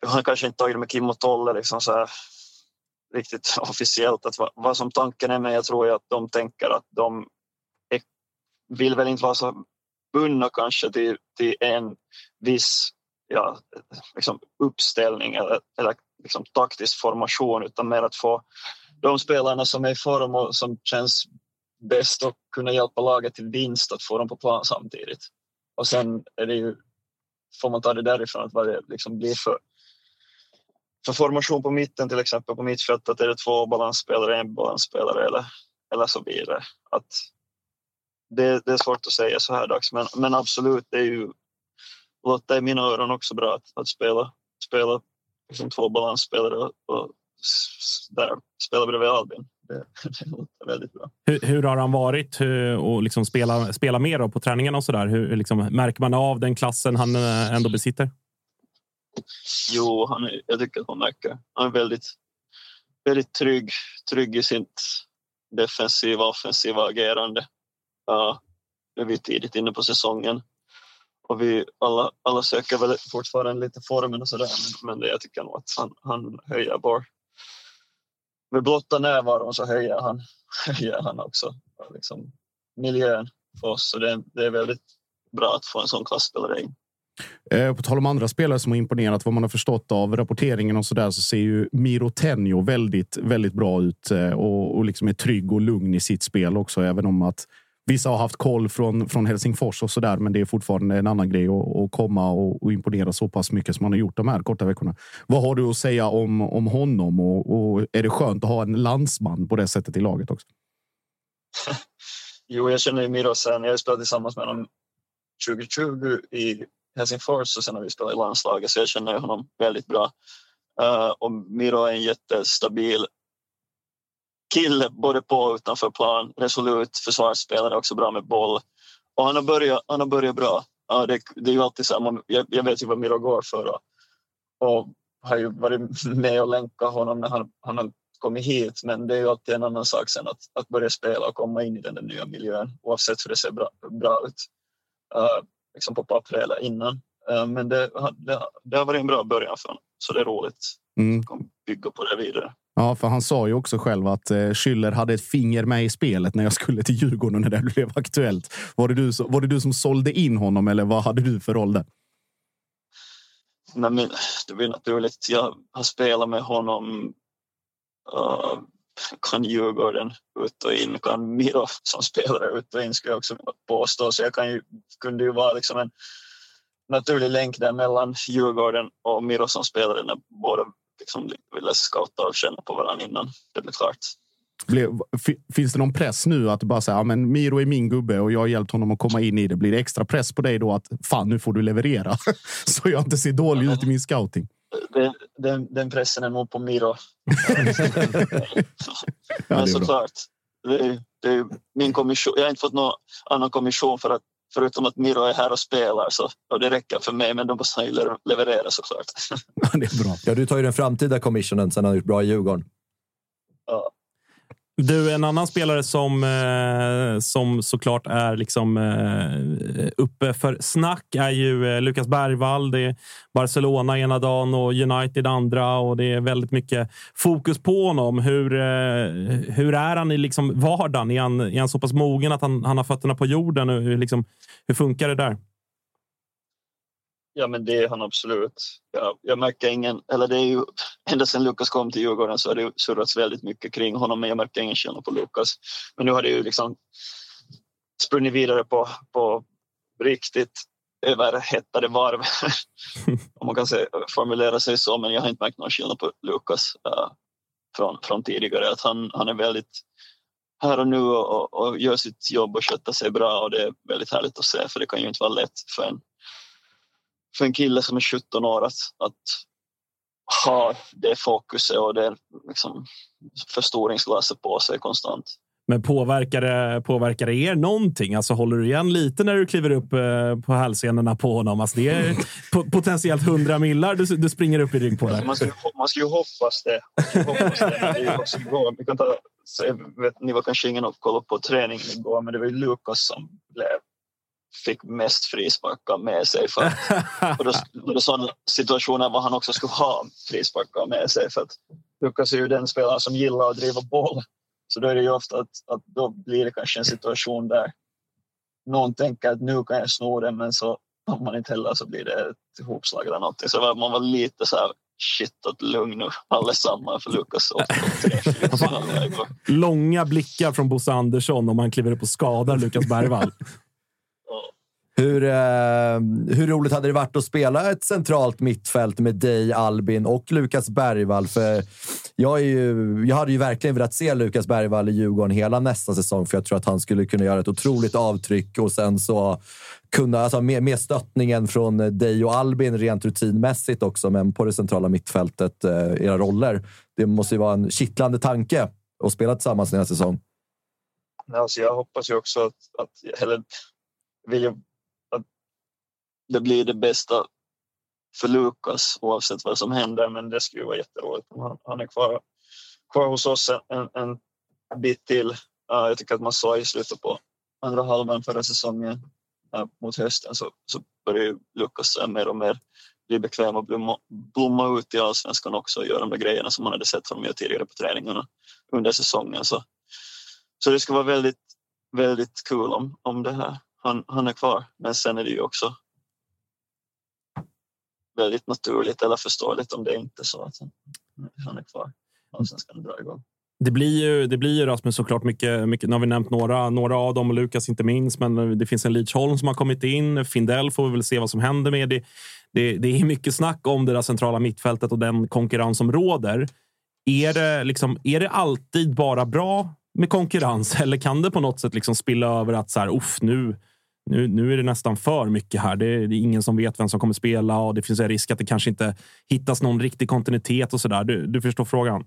jag har kanske inte tagit det med Kim och Tolle liksom så här, riktigt officiellt att vad, vad som tanken är men jag tror att de tänker att de är, vill väl inte vara så bundna kanske till, till en viss ja, liksom uppställning eller, eller liksom taktisk formation utan mer att få de spelarna som är i form och som känns bäst att kunna hjälpa laget till vinst att få dem på plan samtidigt. Och sen är det ju, får man ta det därifrån att vad det liksom blir för för formation på mitten till exempel på mittfältet är det två balansspelare, en balansspelare eller, eller så blir det Att det, det är svårt att säga så här dags men, men absolut det är ju låter i mina öron också bra att, att spela, spela liksom två balansspelare och, och där spela bredvid Albin. Det, det låter väldigt bra. Hur, hur har han varit hur, och liksom spela, spela mer på träningarna och så där? Hur liksom, märker man av den klassen han eh, ändå besitter? Jo, han är, jag tycker att man märker. Han är väldigt, väldigt trygg, trygg i sitt defensiva offensiva agerande. Ja, nu är vi tidigt inne på säsongen och vi alla, alla söker väl fortfarande lite formen och sådär men, men jag tycker nog att han, han höjer bara. Med blotta närvaron så höjer han, höjer han också liksom, miljön för oss så det, det är väldigt bra att få en sån klasspelare in. Eh, på tal om andra spelare som har imponerat, vad man har förstått av rapporteringen och så där, så ser ju Miro Tenjo väldigt, väldigt bra ut eh, och, och liksom är trygg och lugn i sitt spel också. Även om att vissa har haft koll från, från Helsingfors och så där, men det är fortfarande en annan grej att, att komma och, och, imponera så pass mycket som man har gjort de här korta veckorna. Vad har du att säga om, om honom och, och är det skönt att ha en landsman på det sättet i laget också? jo, jag känner ju Miro sen. Jag har spelat tillsammans med honom 2020 i Helsingfors och sen har vi spelat i landslaget så jag känner honom väldigt bra. Uh, och Miro är en jättestabil kille både på och utanför plan. Resolut försvarsspelare, också bra med boll. Och han har börjat, han har börjat bra. Uh, det, det, är ju alltid så här, jag, jag, vet ju vad Miro går för och, och har ju varit med och länkat honom när han, han har kommit hit men det är ju alltid en annan sak sen att, att börja spela och komma in i den nya miljön oavsett hur det ser bra, bra ut. Uh, liksom på pappret eller innan. Eh, men det, det, det varit en bra början för honom, så det är roligt mm. bygga på det vidare. Ja, för han sa ju också själv att eh, Schüller hade ett finger med i spelet när jag skulle till Djurgården när det blev aktuellt. Var det du, var det du som sålde in honom eller vad hade du för roll där? Nej, men det blir naturligt. Jag har spelat med honom uh, kan Djurgården ut och in, kan Miro som spelare ut och in skulle jag också påstå. Så jag kan ju, kunde ju vara liksom en naturlig länk där mellan Djurgården och Miro som spelare när båda liksom ville scouta och känna på varandra innan det blev klart. Finns det någon press nu att bara säga ja, men Miro är min gubbe och jag har hjälpt honom att komma in i det? Blir det extra press på dig då att fan, nu får du leverera så jag inte ser dålig ut i min scouting? Den, den, pressen är nog på Miro. Men såklart, det det min kommission. Jag har inte fått någon annan kommission för att förutom att Miro är här och spelar så och det räcker för mig. Men de måste ju leverera såklart. det är bra. Ja, du tar ju den framtida commissionen sen han gjort bra i Djurgården. Ja. Du, en annan spelare som, eh, som såklart är liksom, eh, uppe för snack är ju eh, Lukas Bergvall. Det är Barcelona ena dagen och United andra och det är väldigt mycket fokus på honom. Hur, hur är han i liksom vardagen? Är han, är han så pass mogen att han, han har fötterna på jorden? Hur, liksom, hur funkar det där? Ja, men det är han absolut. Jag, jag märker ingen, eller det är ju ända sedan Lukas kom till Djurgården så har det surrats väldigt mycket kring honom, men jag märker ingen skillnad på Lukas. Men nu har det ju liksom sprungit vidare på, på riktigt överhettade varv, om man kan säga, formulera sig så, men jag har inte märkt någon skillnad på Lukas uh, från, från tidigare. Att han, han är väldigt här och nu och, och gör sitt jobb och sköter sig bra och det är väldigt härligt att se för det kan ju inte vara lätt för en, för en kille som är 17 år att, att ha det fokuset och det liksom förstoringsglaset på sig konstant. Men påverkar det, påverkar det er någonting? Alltså håller du igen lite när du kliver upp eh, på hälsenorna på honom? Alltså det är potentiellt hundra millar du, du springer upp i rygg på. Där. Man, ska, man ska ju hoppas det. Hoppas det. Vi kan ta, vet, ni var kanske ingen och kollade på träningen igår, men det var ju Lukas som blev fick mest frisparkar med sig. För att, och då, då sådana situationer var han också skulle ha frisparkar med sig. För att Lukas är ju den spelaren som gillar att driva boll. Så då är det ju ofta att, att då blir det kanske en situation där någon tänker att nu kan jag sno den men så om man inte heller så blir det ett ihopslag eller någonting. Så man var lite så här shit att lugn nu allesammans för Lukas. Långa blickar från Bosse Andersson om man kliver upp och skadar Lukas Bergvall. Hur, eh, hur roligt hade det varit att spela ett centralt mittfält med dig, Albin och Lukas Bergvall? För jag, är ju, jag hade ju verkligen velat se Lukas Bergvall i Djurgården hela nästa säsong, för jag tror att han skulle kunna göra ett otroligt avtryck och sen så kunna, alltså med, med stöttningen från dig och Albin rent rutinmässigt också, men på det centrala mittfältet, eh, era roller. Det måste ju vara en kittlande tanke att spela tillsammans nästa säsong. Alltså jag hoppas ju också att, att eller vill jag det blir det bästa för Lukas oavsett vad som händer. Men det skulle vara jätteroligt om han, han är kvar, kvar hos oss en, en bit till. Uh, jag tycker att man sa i slutet på andra halvan förra säsongen uh, mot hösten så, så börjar Lukas mer och mer bli bekväm och blomma, blomma ut i allsvenskan också och göra de där grejerna som man hade sett honom göra tidigare på träningarna under säsongen. Så, så det ska vara väldigt, väldigt kul cool om, om det här. Han, han är kvar. Men sen är det ju också väldigt naturligt eller förståeligt om det inte är så att han är kvar. Och sen ska han dra igång. Det blir ju, det blir ju Rasmus såklart mycket, mycket. Nu har vi nämnt några, några av dem och Lukas inte minst, men det finns en Leach Holm som har kommit in. Findell får vi väl se vad som händer med. Det, det, det är mycket snack om det där centrala mittfältet och den konkurrens som råder. Är det, liksom, är det alltid bara bra med konkurrens eller kan det på något sätt liksom spilla över att så här, uff, nu, nu, nu är det nästan för mycket här. Det är, det är, ingen som vet vem som kommer spela och det finns en risk att det kanske inte hittas någon riktig kontinuitet och så där. Du, du förstår frågan?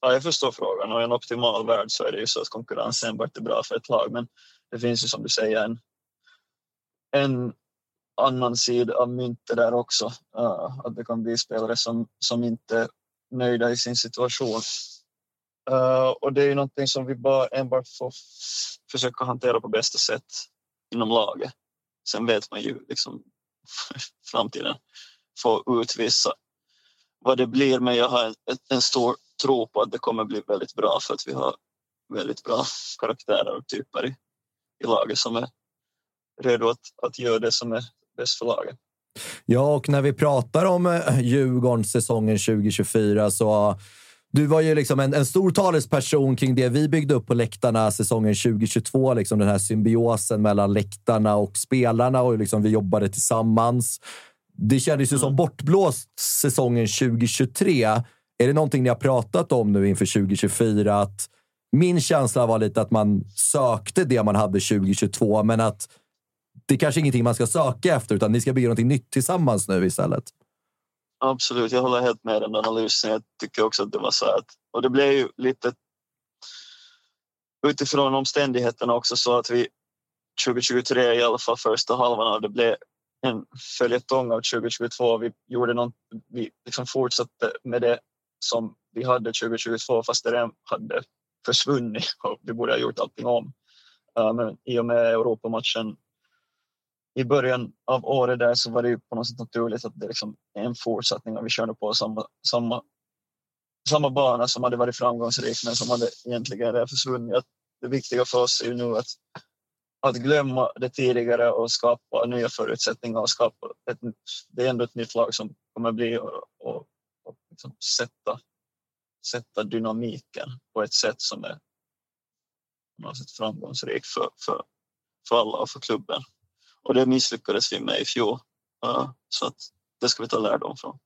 Ja, jag förstår frågan och i en optimal värld så är det ju så att konkurrens enbart är bra för ett lag. Men det finns ju som du säger en, en annan sida av myntet där också. Uh, att det kan bli spelare som, som inte är nöjda i sin situation. Uh, och det är ju någonting som vi bara enbart får försöka hantera på bästa sätt inom laget. Sen vet man ju liksom framtiden får utvisa vad det blir. Men jag har en, en stor tro på att det kommer bli väldigt bra för att vi har väldigt bra karaktärer och typer i, i laget som är redo att, att göra det som är bäst för laget. Ja, och när vi pratar om eh, Djurgårdens Djurgården säsongen 2024 så du var ju liksom en, en stor talesperson kring det vi byggde upp på läktarna säsongen 2022. Liksom den här symbiosen mellan läktarna och spelarna och liksom vi jobbade tillsammans. Det kändes ju som mm. bortblåst säsongen 2023. Är det någonting ni har pratat om nu inför 2024? Att min känsla var lite att man sökte det man hade 2022, men att det kanske är ingenting man ska söka efter, utan ni ska bygga någonting nytt tillsammans nu istället. Absolut, jag håller helt med den analysen. Jag tycker också att det var så att, och det blev ju lite utifrån omständigheterna också så att vi 2023 i alla fall första halvan av det blev en följetong av 2022. Vi gjorde något, vi liksom fortsatte med det som vi hade 2022 fast det redan hade försvunnit och vi borde ha gjort allting om. Eh, men i och med Europamatchen i början av året där så var det ju på något sätt naturligt att det liksom är en fortsättning och vi körde på samma, samma, samma bana som hade varit framgångsrik men som hade egentligen försvunnit. Det viktiga för oss är ju nu att att glömma det tidigare och skapa nya förutsättningar och skapa ett, det är ändå ett nytt lag som kommer bli och, och, och liksom sätta, sätta dynamiken på ett sätt som är på något sätt framgångsrik för, för, för alla och för klubben. Och det misslyckades vi med i fjol. Så att det ska vi ta lärdom från.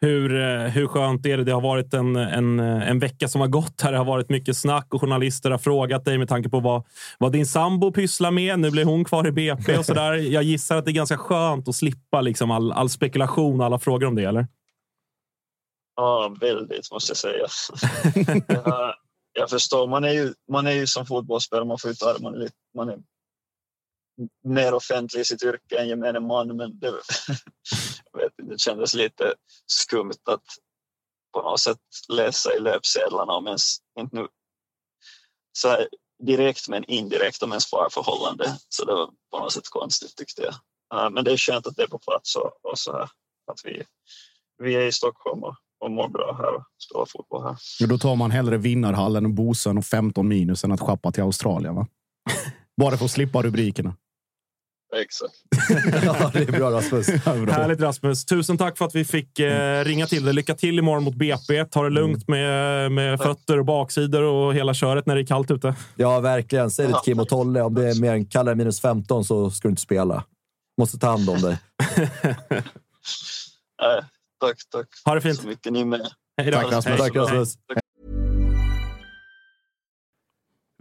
Hur, eh, hur skönt är det? Det har varit en, en, en vecka som har gått här. Det har varit mycket snack och journalister har frågat dig med tanke på vad, vad din sambo pysslar med. Nu blir hon kvar i BP och så där. Jag gissar att det är ganska skönt att slippa liksom all, all spekulation och alla frågor om det, eller? Ja, väldigt måste jag säga. jag, jag förstår, man är, ju, man är ju som fotbollsspelare, man får ta man är, man är mer offentlig i sitt yrke än gemene man, men det, vet, det kändes lite skumt att på något sätt läsa i löpsedlarna om ens, inte nu så här, direkt men indirekt om ens parförhållande. Så det var på något sätt konstigt tyckte jag. Eh, men det är skönt att det är på plats och, och så här, att vi, vi är i Stockholm och, och mår bra här och spelar fotboll här. Men då tar man hellre vinnarhallen och Bosön och 15 minus än att schappa till Australien, va? Bara för att slippa rubrikerna. Exakt. ja, det är bra Rasmus. Ja, bra. Härligt Rasmus. Tusen tack för att vi fick eh, ringa till dig. Lycka till imorgon mot BP. Ta det lugnt med, med fötter och baksidor och hela köret när det är kallt ute. Ja, verkligen. Säg det till Kim och Tolle. Om det är mer än kallare minus 15 så ska du inte spela. Måste ta hand om dig. Nej, tack, tack. Ha det fint. Så mycket ni med. Hej då. Tack, Rasmus. Tack Rasmus.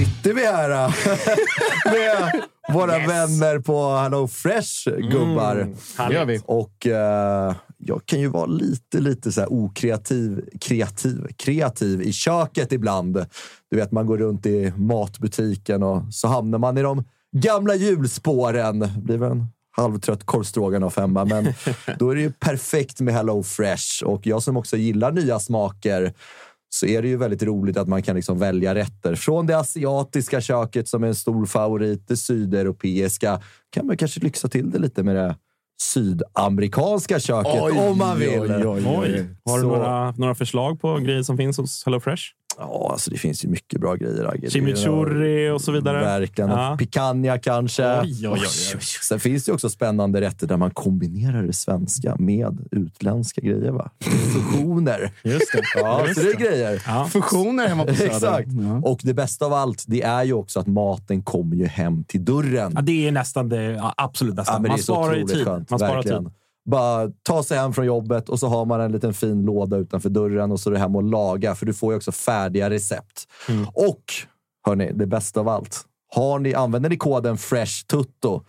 Sitter vi här äh, med våra vänner på Hello Fresh, gubbar. Mm, det gör vi. Och eh, jag kan ju vara lite, lite så här okreativ, kreativ, kreativ i köket ibland. Du vet, man går runt i matbutiken och så hamnar man i de gamla hjulspåren. Det blir väl en halvtrött korvstroganoff hemma, men då är det ju perfekt med Hello Fresh. Och jag som också gillar nya smaker så är det ju väldigt roligt att man kan liksom välja rätter. Från det asiatiska köket som är en stor favorit, det sydeuropeiska. kan man kanske lyxa till det lite med det sydamerikanska köket om man vill. Oj. Har du några, några förslag på grejer som finns hos HelloFresh? Ja, alltså det finns ju mycket bra grejer. Agge. Chimichurri och så vidare. Verkligen. Ja. Picanha kanske. Oj, oj, oj, oj. Sen finns det också spännande rätter där man kombinerar det svenska med utländska grejer. Va? Fusioner. Just det. Ja, Just så det är grejer. Ja. Fusioner hemma på Söder. Exakt. Ja. Och det bästa av allt, det är ju också att maten kommer ju hem till dörren. Ja, det är nästan det absolut bästa. Ja, Man sparar ju tid. skönt. Man sparar verkligen. tid. Bara ta sig hem från jobbet och så har man en liten fin låda utanför dörren och så är det hem och laga, för du får ju också färdiga recept. Mm. Och hörni, det bästa av allt. Har ni, använder ni koden FRESHTUTTO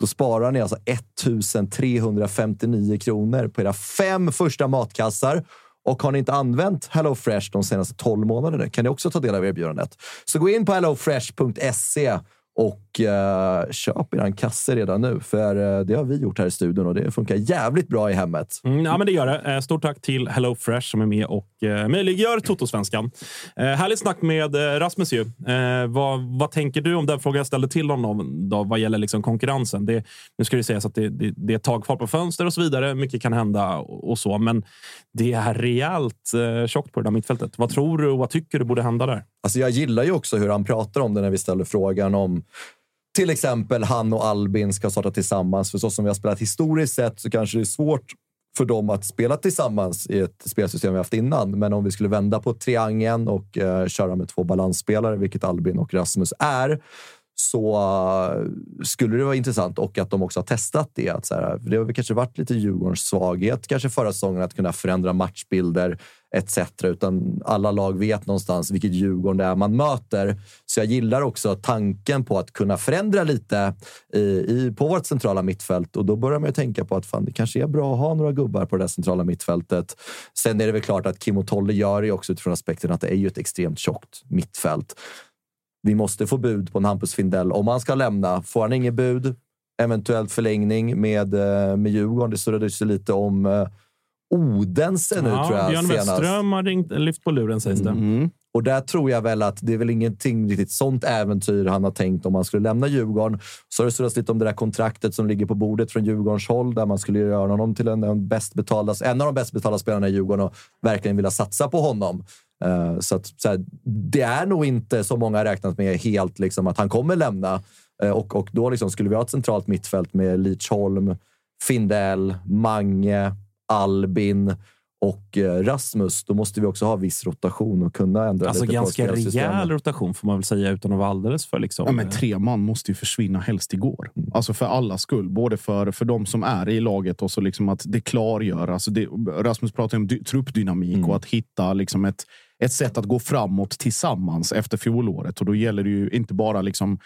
då sparar ni alltså 1359 kronor på era fem första matkassar. Och har ni inte använt HelloFresh de senaste 12 månaderna kan ni också ta del av erbjudandet. Så gå in på hellofresh.se Och eh, köp er en kasse redan nu, för eh, det har vi gjort här i studion och det funkar jävligt bra i hemmet. Mm, ja, men det gör det. Eh, Stort tack till Hello Fresh som är med och eh, möjliggör Toto-svenskan. Eh, härligt snack med eh, Rasmus. Ju. Eh, vad, vad tänker du om den frågan jag ställde till honom då, vad gäller liksom konkurrensen? Det, nu ska det sägas att det, det, det är ett tag kvar på fönster och så vidare. Mycket kan hända och, och så, men det är rejält eh, tjockt på det där mittfältet. Vad tror du och vad tycker du borde hända där? Alltså jag gillar ju också hur han pratar om det när vi ställer frågan om till exempel han och Albin ska starta tillsammans. För så som vi har spelat historiskt sett så kanske det är svårt för dem att spela tillsammans i ett spelsystem vi haft innan. Men om vi skulle vända på triangeln och eh, köra med två balansspelare, vilket Albin och Rasmus är, så eh, skulle det vara intressant och att de också har testat det. Att så här, det har väl kanske varit lite Djurgårdens svaghet kanske förra säsongen att kunna förändra matchbilder etc. Utan alla lag vet någonstans vilket Djurgården det är man möter. Så jag gillar också tanken på att kunna förändra lite i, i, på vårt centrala mittfält. Och då börjar man ju tänka på att fan, det kanske är bra att ha några gubbar på det centrala mittfältet. Sen är det väl klart att Kim och Tolle gör det också utifrån aspekten att det är ju ett extremt tjockt mittfält. Vi måste få bud på en Hampus Findell om han ska lämna. Får han inget bud, eventuellt förlängning med, eh, med Djurgården. Det surrade sig lite om eh, Odense nu, Ja, tror jag. Björn senast. Westström har ringt, lyft på luren sägs det. Mm. Och där tror jag väl att det är väl ingenting riktigt sånt äventyr han har tänkt om han skulle lämna Djurgården. Så har det surrats lite om det där kontraktet som ligger på bordet från Djurgårdens håll där man skulle göra honom till en, en, bäst betalda, en av de bäst betalda spelarna i Djurgården och verkligen vilja satsa på honom. Eh, så att, så här, det är nog inte som många har räknat med helt liksom, att han kommer lämna. Eh, och, och då liksom, skulle vi ha ett centralt mittfält med Lidsholm, Findell, Mange, Albin och eh, Rasmus, då måste vi också ha viss rotation och kunna ändra Alltså lite på ganska spelsystemet. rejäl rotation får man väl säga utan att vara alldeles för liksom. Ja, men tre man måste ju försvinna helst igår. Alltså för alla skull. Både för, för de som är i laget och så liksom att det klargör. Alltså det, Rasmus pratar om dy, truppdynamik och att hitta liksom ett, ett sätt att gå framåt tillsammans efter fjolåret. Och då gäller det ju inte bara liksom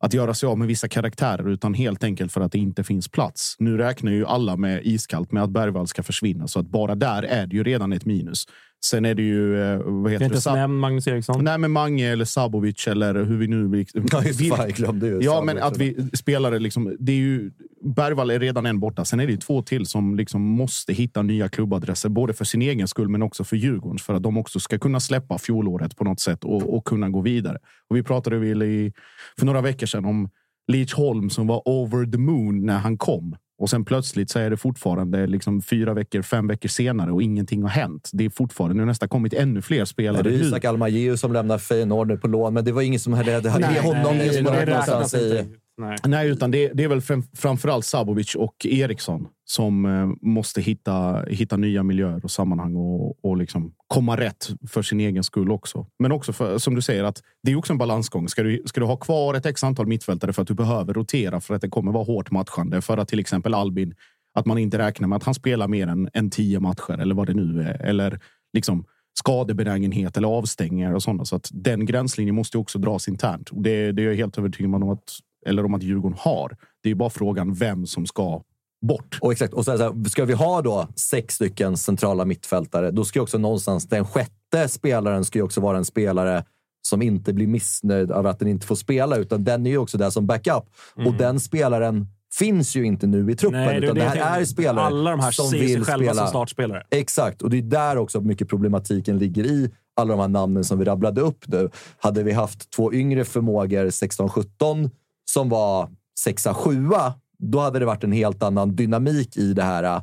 att göra sig av med vissa karaktärer utan helt enkelt för att det inte finns plats. Nu räknar ju alla med iskallt med att Bergvall ska försvinna så att bara där är det ju redan ett minus. Sen är det ju... eh, Vad Det heter är inte nämnd Magnus Eriksson. Nej, men Mange eller Sabovic eller hur vi nu... Ja, just fan, jag glömde ju Ja, Sabovic. men att vi spelare liksom... Det är ju, Bergvall är redan en borta. Sen är det ju två till som liksom måste hitta nya klubbadresser, både för sin egen skull men också för Djurgårdens, för att de också ska kunna släppa fjolåret på något sätt och, och kunna gå vidare. Och vi pratade väl i, för några veckor sedan om Leach Holm som var over the moon när han kom. Och sen plötsligt så är det fortfarande liksom fyra veckor, fem veckor senare och ingenting har hänt. Det är fortfarande nu nästan kommit ännu fler spelare. Nej, det är. Isak Almajeus som lämnar Feyenoord nu på lån, men det var ingen som hade, hade Nej, honom nej, ingen som det Nej. Nej. utan det, det är väl fram, framförallt Sabovic och Eriksson som eh, måste hitta, hitta nya miljöer och sammanhang och, och liksom komma rätt för sin egen skull också. Men också för, som du säger, att det är också en balansgång. Ska du, ska du ha kvar ett x antal mittfältare för att du behöver rotera för att det kommer vara hårt matchande för att till exempel Albin, att man inte räknar med att han spelar mer än, än tio matcher eller vad det nu är. Eller liksom skadebenägenhet eller avstängningar och sådana. Så att den gränslinjen måste också dras internt. Och det, det är jag helt övertygad om att, eller om att Djurgården har. Det är bara frågan vem som ska bort. Och exakt. Och så här, ska vi ha då sex stycken centrala mittfältare, då ska också någonstans den sjätte spelaren ska också vara en spelare som inte blir missnöjd över att den inte får spela, utan den är ju också där som backup. Och den spelaren finns ju inte nu i truppen, Nej, det är utan det det, här tänkte. är spelare Alla de här som ser sig vill själva spela. som startspelare. Exakt, och det är där också mycket problematiken ligger i alla de här namnen som vi rabblade upp nu. Hade vi haft två yngre förmågor, 16-17, som var 6-7, då hade det varit en helt annan dynamik i det här.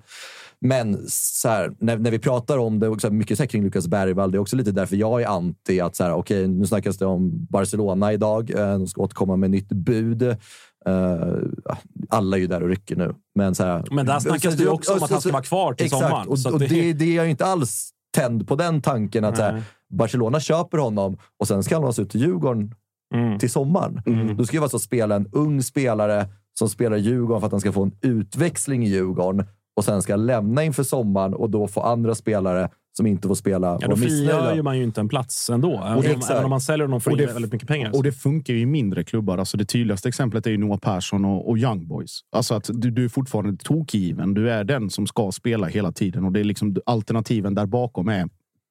Men så här, när, när vi pratar om det, också mycket så här kring Lukas Bergvall, det är också lite därför jag är anti att så här, okej, nu snackas det om Barcelona idag. Eh, De ska återkomma med nytt bud. Eh, alla är ju där och rycker nu. Men, så här, Men där snackas det ju också om att han ska vara kvar till Exakt, sommaren. Och, och det- det, det är jag inte alls tänd på den tanken att. Barcelona köper honom och sen ska han lånas ut till Djurgården Mm. till sommaren. Då ska det vara så att spela en ung spelare som spelar i Djurgården för att han ska få en utväxling i Djurgården och sen ska lämna inför sommaren och då få andra spelare som inte får spela Ja, då frigör ju man ju inte en plats ändå. Och det- även om man säljer honom för Och det- väldigt mycket pengar. Och det funkar ju i mindre klubbar. Alltså det tydligaste exemplet är ju Noah Persson och, och Young Boys. Alltså att du, du är fortfarande tokgiven. Du är den som ska spela hela tiden och det är liksom alternativen där bakom är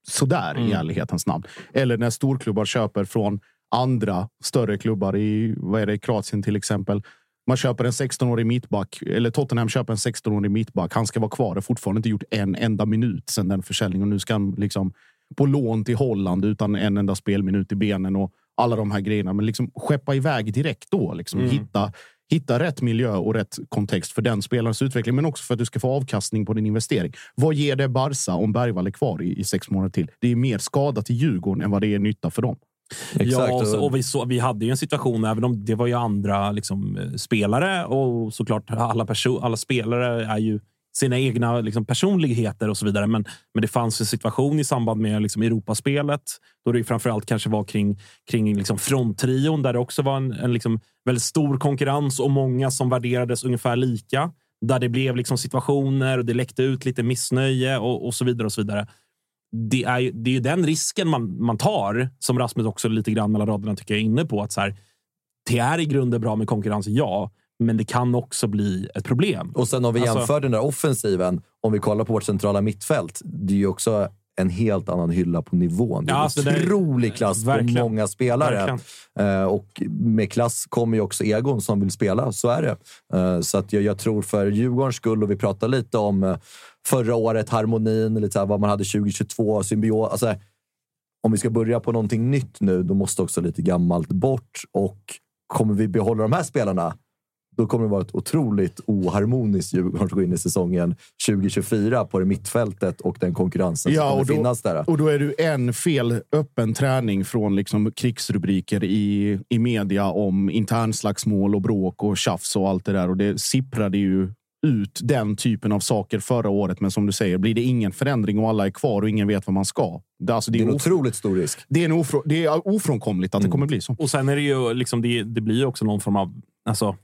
sådär i Mm. ärlighetens namn. Eller när storklubbar köper från andra större klubbar i vad är det, Kroatien till exempel. Man köper en 16-årig mittback, eller Tottenham köper en 16-årig mittback. Han ska vara kvar. Har fortfarande inte gjort en enda minut sedan den försäljningen. Nu ska han liksom på lån till Holland utan en enda spelminut i benen och alla de här grejerna. Men liksom skeppa iväg direkt då. Liksom. Mm. Hitta, hitta rätt miljö och rätt kontext för den spelarens utveckling, men också för att du ska få avkastning på din investering. Vad ger det Barca om Bergvall är kvar i, i sex månader till? Det är mer skada till Djurgården än vad det är nytta för dem. Ja, och, så, och vi, så, vi hade ju en situation, även om det var ju andra liksom, eh, spelare och såklart alla, alla spelare är ju sina egna liksom, personligheter och så vidare. Men, men det fanns en situation i samband med liksom, Europaspelet då det framförallt kanske var kring, kring liksom, fronttrion där det också var en, en liksom, väldigt stor konkurrens och många som värderades ungefär lika. Där det blev liksom, situationer och det läckte ut lite missnöje och, och så vidare. och så vidare det är ju, det är den risken man, man tar, som Rasmus också lite grann mellan raderna tycker jag är inne på. att så här, Det är i grunden bra med konkurrens, ja, men det kan också bli ett problem. Och sen om vi Alltså- jämför den där offensiven, om vi kollar på vårt centrala mittfält, det är ju också en helt annan hylla på nivån. Det är Ja, alltså det är- otrolig klass Verkligen. på många spelare. Eh, och med klass kommer ju också egon som vill spela, så är det. Eh, så att jag, jag tror för Djurgårdens skull, och vi pratade lite om eh, förra året, harmonin, lite så här, vad man hade 2022, symbios. Alltså, om vi ska börja på någonting nytt nu, då måste också lite gammalt bort. Och kommer vi behålla de här spelarna, då kommer det vara ett otroligt oharmoniskt Djurgården som går in i säsongen 2024 på det mittfältet och den konkurrensen som kommer finnas där. och då är du en fel öppen träning från liksom krigsrubriker i, i media om internslagsmål och bråk och tjafs och allt det där. Och det sipprade ju ut den typen av saker förra året. Men som du säger, blir det ingen förändring och alla är kvar och ingen vet vad man ska. Det, är alltså, Det är en of- otroligt stor risk. det är, en ofrå, det är ofrånkomligt att Mm. det kommer bli så. Och sen är det ju liksom, det, det blir också någon form av alltså,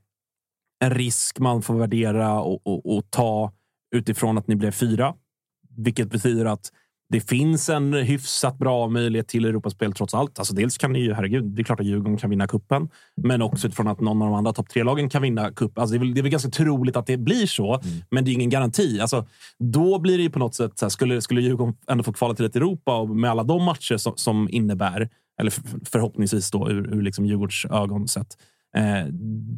en risk man får värdera och, och, och ta utifrån att ni blev fyra. Vilket betyder att det finns en hyfsat bra möjlighet till Europaspel trots allt. Alltså dels kan ni ju, herregud, det är klart att Djurgården kan vinna kuppen, men också utifrån att någon av de andra topp tre-lagen kan vinna cup. Alltså det, är väl, det är väl ganska troligt att det blir så, men det är ingen garanti. Alltså, då blir det ju på något sätt, så här, skulle, skulle Djurgården ändå få kvala till ett Europa och med alla de matcher som, som innebär, eller för, förhoppningsvis då ur, ur liksom Djurgårds ögon sett,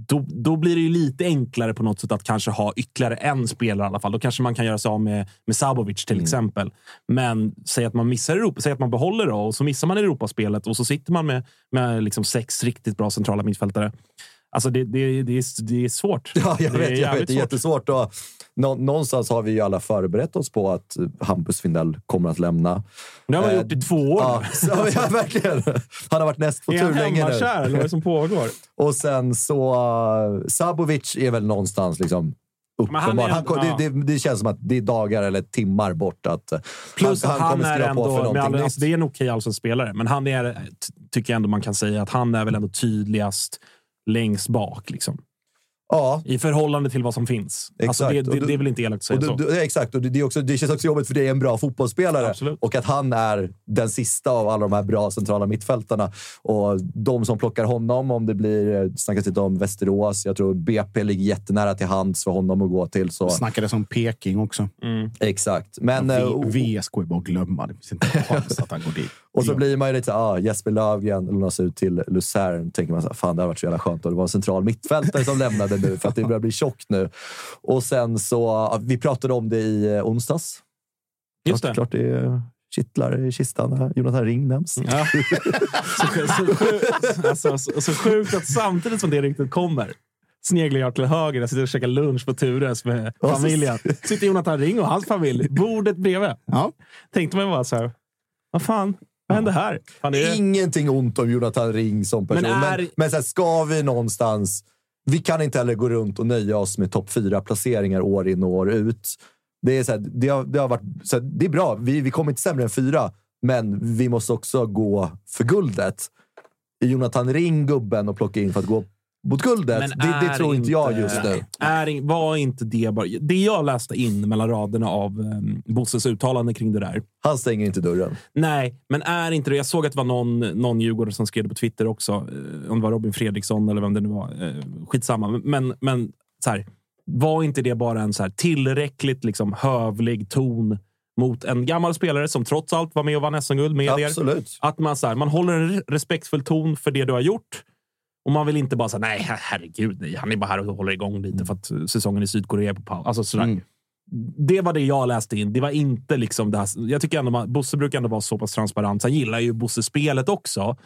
då, då blir det ju lite enklare på något sätt att kanske ha ytterligare en spelare i alla fall. Då kanske man kan göra sig av med, med Sabovic till exempel. Men säg att man missar Europa, säg att man behåller det och så missar man Europaspelet och så sitter man med, med liksom sex riktigt bra centrala mittfältare. Alltså det, det, det, är, det är svårt. Ja, jag Det är vet. Jag vet det är svårt. jättesvårt. Och nå, någonstans har vi ju alla förberett oss på att Hampus Findell kommer att lämna. Det har man Eh, gjort i två år. Ja, så, ja, verkligen. Han har varit näst på Är tur han länge nu. hemmakär eller vad är det som pågår? Och sen så... Uh, Sabovic är väl någonstans liksom han uppenbar. är- Han, ja. det, det, det känns som att det är dagar eller timmar bort. Att, eh, Plus han, att han, kommer är skriva på för ändå, någonting all, alltså det är en okej allsvensk spelare, men han är, ty- tycker jag ändå man kan säga att han är väl ändå tydligast längst bak. Liksom. Ja, I förhållande till vad som finns. Alltså Exakt. det, Och det, du- det är väl inte elakt att säga Och så. du, du, exakt, och det, det, är också, det känns också jobbigt för det är en bra fotbollsspelare. Absolut. Och att han är den sista av alla de här bra centrala mittfältarna. Och de som plockar honom, om det blir, eh, snackas lite om Västerås. Jag tror BP ligger jättenära till hands för honom att gå till. Så. Snackades om Peking också. Mm. Exakt. Men, eh, och, v, VSK är bara att glömma. Det finns inte en chans att han går dit. Och så blir man ju lite så ah, Jesper Löfgren lånas ut till Luzern. tänker man så här, fan det har varit så jävla skönt. Och det var en central mittfältare som lämnade nu för att det börjar bli tjockt nu. Och sen så, ja, vi pratade om det i eh, onsdags. Just det. klart det kittlar i kistan när Jonathan Ring nämns. Ja. så, så, sjukt, alltså, så, så sjukt att samtidigt som det ryktet kommer sneglar jag till höger. Jag sitter och käkar lunch på Tures med familjen. Sitter Jonathan Ring och hans familj. Bordet bredvid. Ja. Tänkte man bara så här. Vad fan? Vad hände här? Fan, är... Ingenting ont om Jonathan Ring som person, Men men, är- men, så här, ska vi någonstans... Vi kan inte heller gå runt och nöja oss med topp fyra placeringar år in och år ut. Det är, så här, det har, det har varit, så här, det är bra, vi, vi kommer inte sämre än fyra, men vi måste också gå för guldet. Jonathan Ring gubben och plocka in för att gå mot guldet? Det, det tror inte jag just nu. Är, var inte det bara... Det jag läste in mellan raderna av um, Bosses uttalande kring det där. Han stänger inte dörren. Nej, men är inte det... Jag såg att det var någon, någon djurgårdare som skrev det på Twitter också. eh, Om det var Robin Fredriksson eller vem det nu var. eh, Skitsamma. Men, men så här, var inte det bara en så här tillräckligt liksom hövlig ton mot en gammal spelare som trots allt var med och vann SM-guld med er. Absolut. Att man, så här, man håller en re- respektfull ton för det du har gjort. Och man vill inte bara säga nej, her- herregud, nej, han är bara här och håller igång lite för att säsongen i Sydkorea är på paus. Alltså, sådär. Mm. Det var det jag läste in. Det var inte liksom det här. Jag tycker ändå man, Bosse brukar ändå vara så pass transparent. Sen gillar ju Bosse spelet också.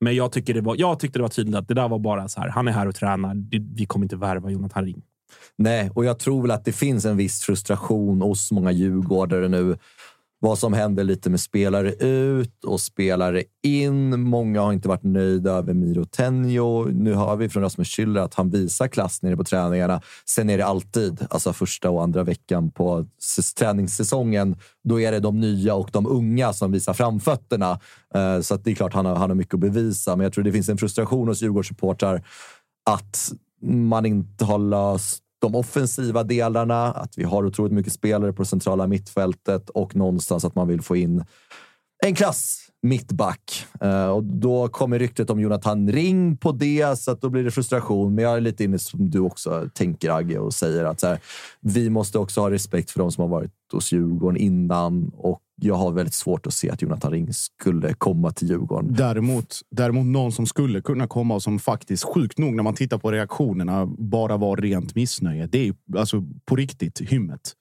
Men jag, tycker det var, jag tyckte det var tydligt att det där var bara så här. Han är här och tränar. Vi kommer inte värva Jonathan Ring. Nej, och jag tror väl att det finns en viss frustration hos många djurgårdare nu. Vad som händer lite med spelare ut och spelare in. Många har inte varit nöjda över Miro Tenjo. Nu hör vi från Rasmus Schüller att han visar klass nere på träningarna. Sen är det alltid, alltså första och andra veckan på träningssäsongen, då är det de nya och de unga som visar framfötterna. Eh, så att det är klart han har, han har mycket att bevisa, men jag tror det finns en frustration hos Djurgårdssupportrar att man inte har löst de offensiva delarna, att vi har otroligt mycket spelare på det centrala mittfältet och någonstans att man vill få in en klass mittback. Uh, och då kommer ryktet om Jonathan Ring på det, så att då blir det frustration. Men jag är lite inne som du också tänker, Agge, och säger att så här, vi måste också ha respekt för de som har varit hos Djurgården innan. Och jag har väldigt svårt att se att Jonathan Ring skulle komma till Djurgården. Däremot, däremot någon som skulle kunna komma och som faktiskt, sjukt nog när man tittar på reaktionerna, bara var rent missnöje. Det är alltså på riktigt hymmet.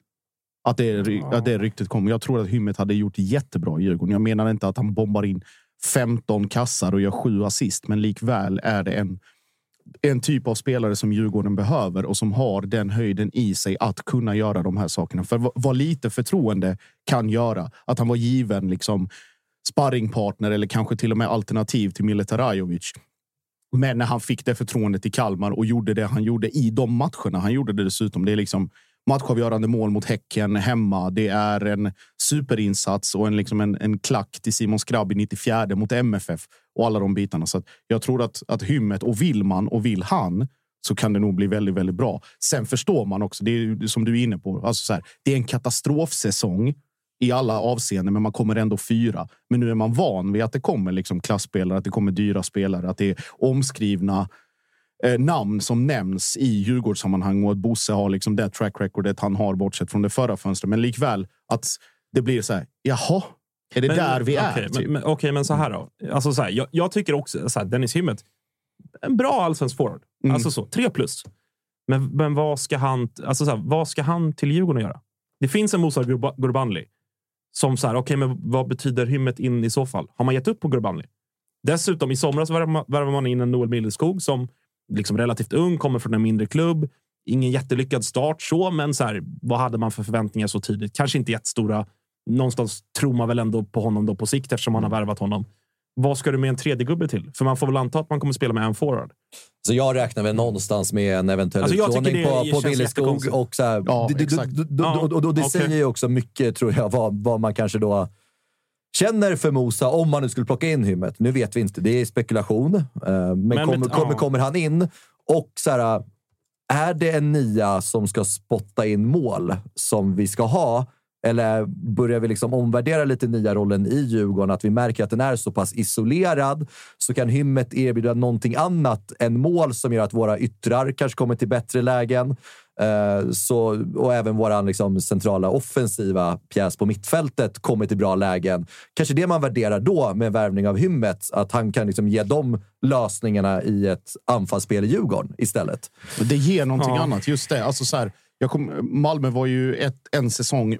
Att det, ry- att det ryktet kommer. Jag tror att hymmet hade gjort jättebra i Djurgården. Jag menar inte att han bombar in 15 kassar och gör sju assist, men likväl är det en, en typ av spelare som Djurgården behöver och som har den höjden i sig att kunna göra de här sakerna. För vad- vad lite förtroende kan göra, att han var given liksom sparringpartner eller kanske till och med alternativ till Militarajovic. Men när han fick det förtroendet i Kalmar och gjorde det han gjorde i de matcherna. Han gjorde det dessutom. Det är liksom matchavgörande mål mot Häcken hemma. Det är en superinsats och en, liksom en, en klack till Simon Skrabb i 94 mot MFF och alla de bitarna. Så att jag tror att, att hymmet och vill man och vill han så kan det nog bli väldigt, väldigt bra. Sen förstår man också, det är som du är inne på, alltså så här, det är en katastrofsäsong i alla avseenden, men man kommer ändå fyra. Men nu är man van vid att det kommer liksom klassspelare, att det kommer dyra spelare, att det är omskrivna eh, namn som nämns i Djurgårdssammanhang och att Bosse har liksom det track recordet han har bortsett från det förra fönstret. Men likväl att det blir så här. Jaha, är det Men- där vi är? Okej, typ? men, men, okej, men så här då. Alltså så här, jag, jag tycker också så här, Dennis Hymmet, en bra allsvensk forward. Mm. Alltså så, tre plus. Men, men vad, ska han, alltså så här, vad ska han till Djurgården göra? Det finns en Musa Gurba- Gurbanli som så här, okej, men vad betyder Hymmet in i så fall? Har man gett upp på Gurbanli? Dessutom i somras värvade man in en Noel Milleskog som liksom relativt ung, kommer från en mindre klubb. Ingen jättelyckad start så, men så här, vad hade man för förväntningar så tidigt? Kanske inte jättestora. Någonstans tror man väl ändå på honom då på sikt eftersom man har värvat honom. Vad ska du med en tredje gubbe till? För man får väl anta att man kommer spela med en forward. Så jag räknar väl någonstans med en eventuell Alltså, utlåning på, på Billeskog. Och så här, Ja, det, Ja, och, och, och det okej. säger ju också mycket, tror jag, vad, vad man kanske då känner för Mosa om man nu skulle plocka in Hymmet. Nu vet vi inte, det är spekulation. Eh, Men, Men kommer, kommer, kommer han in och så här, är det en nia som ska spotta in mål som vi ska ha? Eller börjar vi liksom omvärdera lite nya rollen i Djurgården? Att vi märker att den är så pass isolerad så kan Hymmet erbjuda någonting annat än mål som gör att våra yttrar kanske kommer till bättre lägen. Eh, så, och även vår liksom, centrala offensiva pjäs på mittfältet kommer till bra lägen. Kanske det man värderar då med värvning av Hymmet, att han kan liksom ge dem lösningarna i ett anfallsspel i Djurgården istället. Det ger någonting Ja. annat. Just det. Alltså så här, jag kom, Malmö var ju ett, en säsong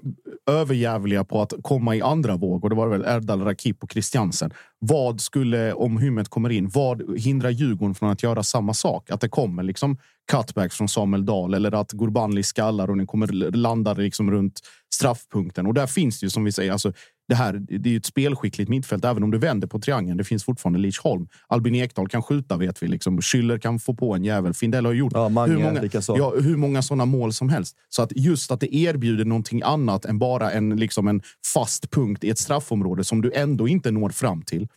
överjävliga på att komma i andra våg och det var väl Erdal Rakip och Christiansen. Vad skulle, om Hymmet kommer in, vad hindrar Djurgården från att göra samma sak? Att det kommer liksom cutbacks från Samuel Dahl eller att Gurbanli skallar och den kommer landa liksom runt straffpunkten. Och där finns det ju som vi säger, alltså, det här det är ett spelskickligt mittfält. Även om du vänder på triangeln, det finns fortfarande Leach Holm. Albin Ekdal kan skjuta vet vi. Liksom. Schüller kan få på en jävel. Findell har gjort Ja, Mange hur många, ja, hur många sådana mål som helst. Så att just att det erbjuder någonting annat än bara en, liksom en fast punkt i ett straffområde som du ändå inte når fram till.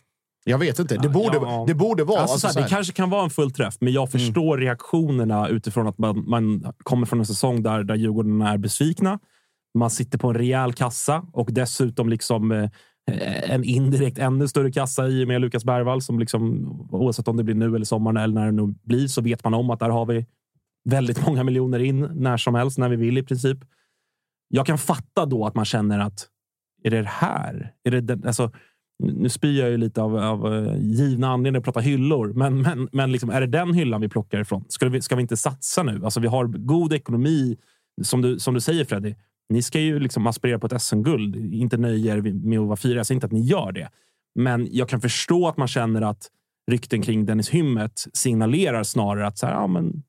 Jag vet inte. Det borde, ja. det borde vara... Alltså, alltså, så så här, här- det kanske kan vara en full träff, men jag förstår reaktionerna utifrån att man, man kommer från en säsong där, där Djurgården är besvikna. Man sitter på en rejäl kassa och dessutom liksom eh, en indirekt ännu större kassa i och med Lukas Bergvall. Som liksom, oavsett om det blir nu eller sommaren eller när det nu blir så vet man om att där har vi väldigt många miljoner in när som helst, när vi vill i princip. Jag kan fatta då att man känner att är det det här? Är det den, alltså, nu spyr jag ju lite av, av eh, givna anledningar att prata hyllor, men, men, men liksom, är det den hyllan vi plockar ifrån? Ska vi, ska vi inte satsa nu? Alltså, vi har god ekonomi, som du, som du säger Freddy. Ni ska ju liksom aspirera på ett SM-guld, inte nöja er med att vara fyra. Jag säger inte att ni gör det, men jag kan förstå att man känner att rykten kring Dennis Hymmet signalerar snarare att så här, ja, men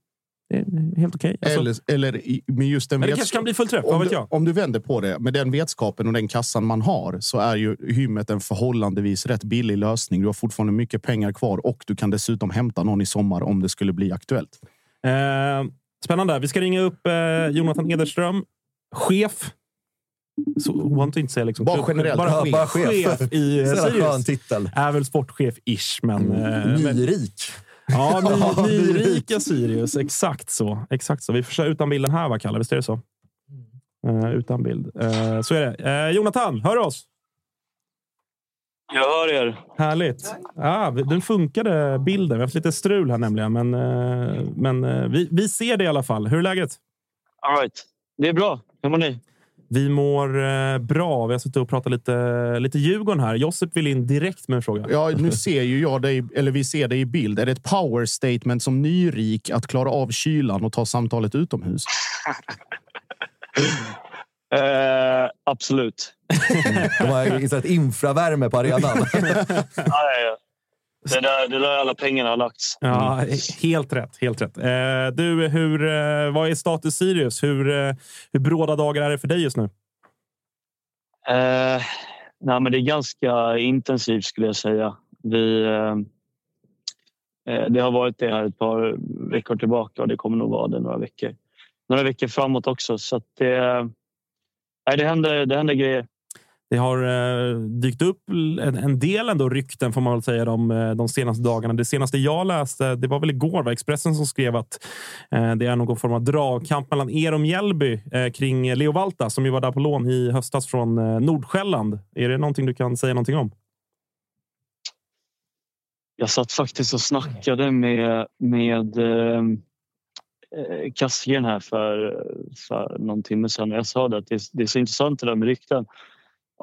helt okej. Alltså, Eller, eller med just den Men det kanske kan bli fullträff, vad om vet du? Om du vänder på det, med den vetskapen och den kassan man har så är ju hymmet en förhållandevis rätt billig lösning. Du har fortfarande mycket pengar kvar och du kan dessutom hämta någon i sommar om det skulle bli aktuellt. Eh, spännande. Vi ska ringa upp eh, Jonathan Ederström, chef. Så inte säga liksom. Bara generellt. Bara, chef, bara chef. chef i eh, Sirius. titel. Är väl sportchef-ish, men... Mm. eh, men Nyrik. ja, ny, nyrik. nyrika Sirius. Exakt så. Exakt så. Vi får utan bilden här, va, Kalle? Visst är det så? Eh, utan bild. Eh, så är det. Eh, Jonathan, hör du oss? Jag hör er. Härligt. Ja, den funkade bilden. Vi har haft lite strul här nämligen, men, men vi, vi ser det i alla fall. Hur är läget? All right. Det är bra. Hur mår ni? Vi mår eh, bra. Vi har suttit och pratat lite, lite Djurgården här. Josip vill in direkt med en fråga. Ja, nu ser ju jag dig, eller vi ser dig i bild. Är det ett power statement som nyrik att klara av kylan och ta samtalet utomhus? Eh, absolut. De har insett infravärme på arenan. Ja, ja, ja. Det är där, det är där alla pengarna har lagts. Ja, helt rätt. Helt rätt. Eh, du, hur, eh, vad är status Sirius? Hur, eh, hur bråda dagar är det för dig just nu? Eh, nej, men det är ganska intensivt skulle jag säga. Vi, eh, eh, det har varit det här ett par veckor tillbaka och det kommer nog vara det några veckor. Några veckor framåt också. Så det, nej, det, händer, det händer grejer. Det har eh, dykt upp en, en del ändå rykten får man väl säga de, eh, de senaste dagarna. Det senaste jag läste, det var väl igår, var Expressen som skrev att eh, det är någon form av dragkamp mellan er och Mjällby kring Leo Valta som ju var där på lån i höstas från Nordsjälland. Är det någonting du kan säga någonting om? Jag satt faktiskt och snackade med, med eh, Kassien här för, för någon timme sedan. Jag sa det att det, det är så intressant det där med rykten.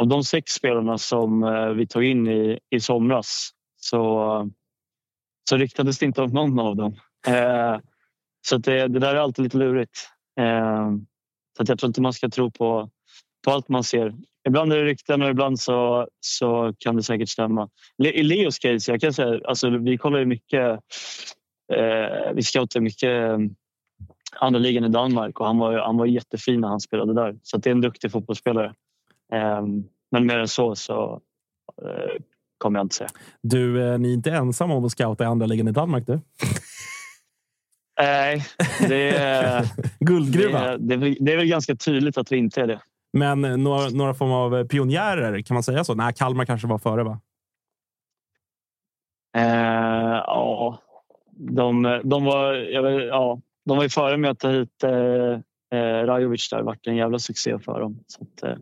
Av de sex spelarna som eh, vi tog in i, i somras så, så ryktades det inte om någon av dem. Eh, så det, det där är alltid lite lurigt. Eh, så att jag tror inte man ska tro på, på allt man ser. Ibland är det rykten och ibland så, så kan det säkert stämma. Le- I Leos case, jag kan säga, alltså, vi kollar ju mycket. Eh, vi scoutar mycket eh, andra ligan i Danmark och han var, han var jättefin när han spelade där. Så att det är en duktig fotbollsspelare. Eh, men mer än så så eh, kommer jag inte säga. Du, eh, ni är inte ensamma om att scouta i andra ligan i Danmark du. Nej, det, är- Guldgruva. det, är- det, är väl- det är väl ganska tydligt att vi inte är det. Men eh, några, några form av pionjärer, kan man säga så? Nej, Kalmar kanske var före va? Eh, ja, de, de, var, vet, ja, de var ju före med att ta hit eh, eh, Rajovic. där. Det vart en jävla succé för dem. Så att,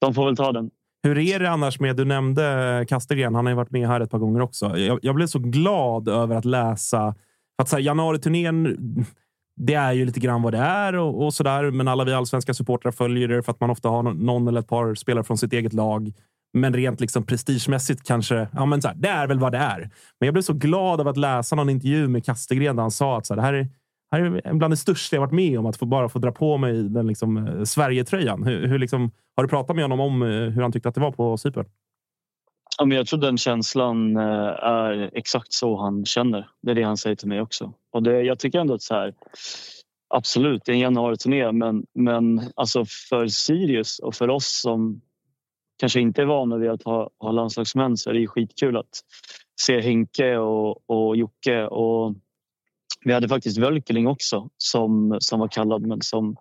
de får väl ta den. Hur är det annars med, du nämnde Kastegren, han har ju varit med här ett par gånger också. Jag, jag blev så glad över att läsa, att så här, januariturnén, det är ju lite grann vad det är och, och sådär. Men alla vi allsvenska supportrar följer det för att man ofta har någon, någon eller ett par spelare från sitt eget lag. Men rent liksom prestigemässigt kanske, ja men så här, det är väl vad det är. Men jag blev så glad av att läsa någon intervju med Kastegren där han sa att så här, det här är, här är bland det största jag varit med om. Att få bara få dra på mig den liksom, eh, Sverigetröjan. Hur, hur liksom, har du pratat med honom om eh, hur han tyckte att det var på Cypern? Ja, men jag tror den känslan eh, är exakt så han känner. Det är det han säger till mig också. Och det, jag tycker ändå att så här, absolut, det är en januariturné men, men alltså för Sirius och för oss som kanske inte är vana vid att ha, ha landslagsmän så är det ju skitkul att se Henke och, och Jocke. Och vi hade faktiskt Völkeling också som, som var kallad men som,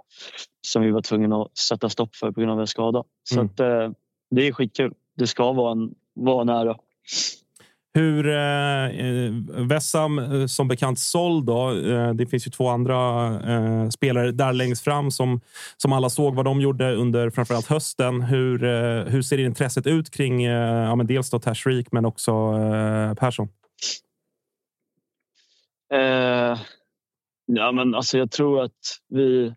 som vi var tvungna att sätta stopp för på grund av en skada. Så Mm. att, eh, det är skitkul. Det ska vara en, vara en ära. Hur eh, eh, Vessam eh, som bekant såld då. Eh, det finns ju två andra eh, spelare där längst fram som, som alla såg vad de gjorde under framförallt hösten. Hur, eh, hur ser intresset ut kring eh, ja, men dels då Tashreeq men också eh, Persson? Eh, ja, men alltså jag tror att vi,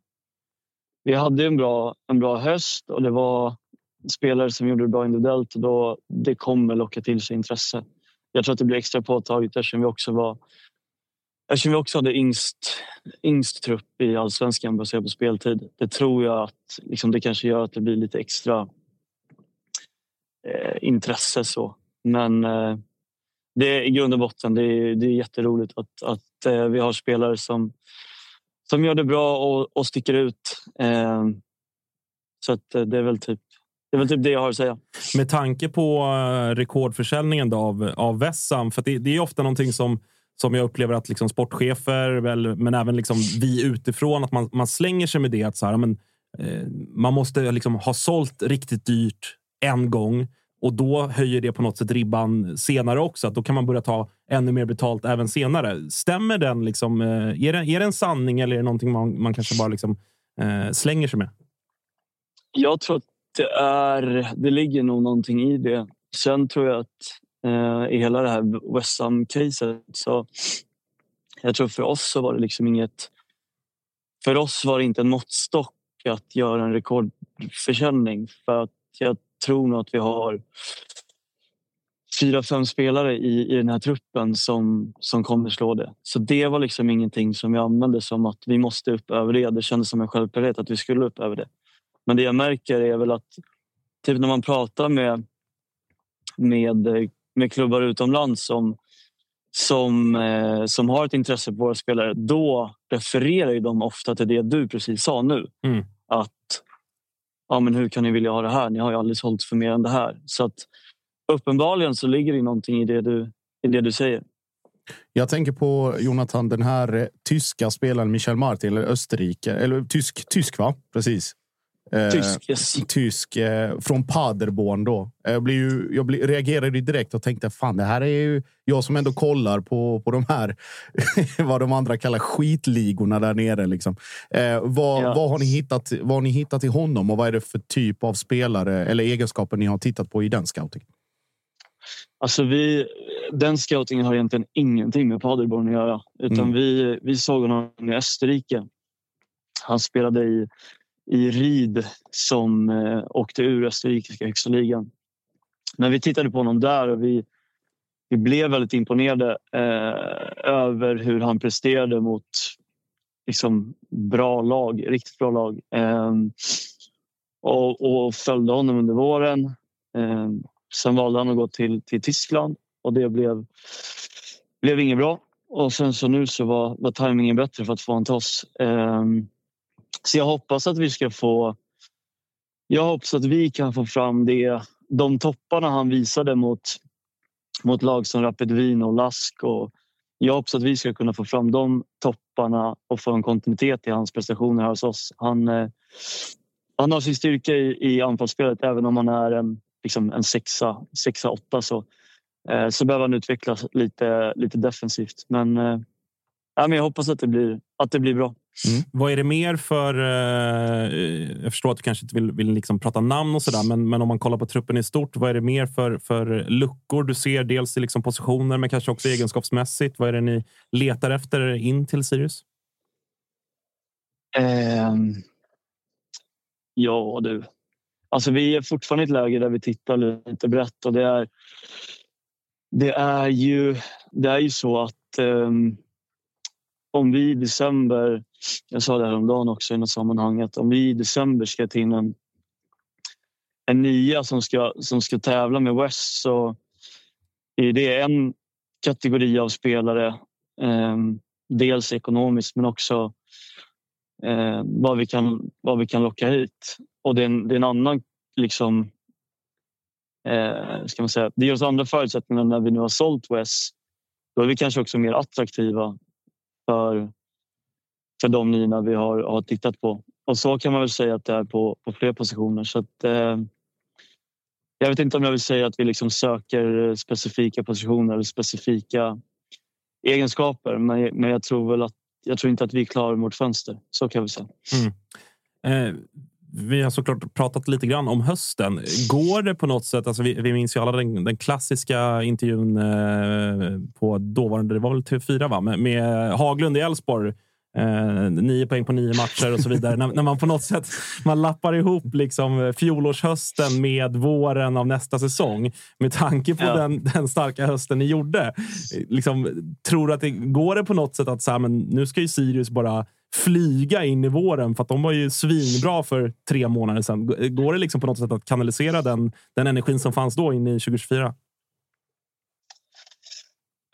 vi hade en bra, en bra höst och det var, spelare som gjorde det bra individuellt och då det kommer locka till sig intresse. Jag tror att det blir extra påtagligt eftersom vi också var Eftersom vi också hade yngst, yngst trupp i allsvenskan baserat på speltid. Det tror jag att liksom, det kanske gör att det blir lite extra eh, intresse. så. Men eh, det är i grund och botten det är, det är jätteroligt att, att eh, vi har spelare som, som gör det bra och, och sticker ut. Eh, så att, eh, det är väl typ det är väl typ det jag har att säga. Med tanke på rekordförsäljningen då av, av Vessam, för det, det, är ofta någonting som, som jag upplever att liksom sportchefer, väl, men även liksom vi utifrån, att man, man slänger sig med det. Att så här, men, eh, man måste liksom ha sålt riktigt dyrt en gång och då höjer det på något sätt ribban senare också. Att då kan man börja ta ännu mer betalt även senare. Stämmer den? Liksom, eh, är, det, är det en sanning eller är det någonting man, man kanske bara liksom, eh, slänger sig med? Jag tror att det, är, det ligger nog någonting i det. Sen tror jag att eh, i hela det här West Ham-caset så jag tror för oss så var det liksom inget... För oss var det inte en måttstock att göra en rekordförsäljning för att jag tror nog att vi har fyra, fem spelare i, i den här truppen som, som kommer slå det. Så det var liksom ingenting som jag använde som att vi måste upp över det. Det kändes som en självklarhet att vi skulle upp över det. Men det jag märker är väl att typ när man pratar med, med, med klubbar utomlands som, som, eh, som har ett intresse på våra spelare, då refererar de ofta till det du precis sa nu. Mm. Att ja, men hur kan ni vilja ha det här? Ni har ju aldrig sålt för mer än det här. Så att, uppenbarligen så ligger det någonting i det du, i det du säger. Jag tänker på Jonathan, den här eh, tyska spelaren Michel Martin, eller Österrike, eller tysk, tysk va? Precis. Tysk, yes. tysk eh, från Paderborn. Då. Jag, blir ju, jag blir, reagerade direkt och tänkte fan, det här är ju jag som ändå kollar på, på de här vad de andra kallar skitligorna där nere. Liksom. Eh, vad, ja. vad, har ni hittat, vad har ni hittat i honom och vad är det för typ av spelare eller egenskaper ni har tittat på i den scouting? Alltså vi, den scoutingen har egentligen ingenting med Paderborn att göra. Utan mm. vi, vi såg honom i Österrike. Han spelade i i Ried som eh, åkte ur österrikiska högsta ligan. Men vi tittade på honom där och vi, vi blev väldigt imponerade eh, över hur han presterade mot liksom, bra lag, riktigt bra lag. Eh, och, och följde honom under våren. Eh, sen valde han att gå till, till Tyskland och det blev, blev inget bra. Och sen så nu så var, var tajmingen bättre för att få honom till oss. Ehm, så jag hoppas att vi ska få... Jag hoppas att vi kan få fram det, de topparna han visade mot, mot lag som Rapid Wien och Lask. Och jag hoppas att vi ska kunna få fram de topparna och få en kontinuitet i hans prestationer här hos oss. Han, eh, han har sin styrka i, i anfallsspelet även om han är en, liksom en sexa, sexa åtta så, eh, så behöver han utvecklas lite, lite defensivt. Men, eh, ja, men jag hoppas att det blir, att det blir bra. Mm. Vad är det mer för... Eh, jag förstår att du kanske inte vill, vill liksom prata namn och sådär, men, men om man kollar på truppen i stort, vad är det mer för, för luckor du ser? Dels i liksom positioner, men kanske också egenskapsmässigt. Vad är det ni letar efter in till Sirius? Eh, ja, du. Alltså, vi är fortfarande i ett läge där vi tittar lite brett och det är. Det är ju, det är ju så att eh, om vi i december, jag sa det häromdagen också i något sammanhang, att om vi i december ska ta in en, en nia som ska, som ska tävla med West så är det en kategori av spelare. Eh, dels ekonomiskt men också eh, vad, vi kan, vad vi kan locka hit. Och det är en, det är en annan liksom, eh, ska man säga, det ger oss andra förutsättningar när vi nu har sålt West. Då är vi kanske också mer attraktiva för, för de niorna vi har, har tittat på. Och så kan man väl säga att det är på, på fler positioner. Så att, eh, jag vet inte om jag vill säga att vi liksom söker eh, specifika positioner eller specifika egenskaper. Men, men jag tror väl att jag tror inte att vi klarar vårt fönster. Så kan vi säga. Mm. Eh, vi har såklart pratat lite grann om hösten. Går det på något sätt? Alltså vi, vi minns ju alla den, den klassiska intervjun eh, på dåvarande, det var väl TV4 va? Med, med Haglund i Elfsborg Eh, nio poäng på nio matcher och så vidare. när, när man på något sätt man lappar ihop liksom fjolårshösten med våren av nästa säsong. Med tanke på Ja. den, den starka hösten ni gjorde. Liksom, tror du att det går det på något sätt att så här, men nu ska ju Sirius bara flyga in i våren för att de var ju svinbra för tre månader sedan. Går det liksom på något sätt att kanalisera den, den energin som fanns då in i 2024?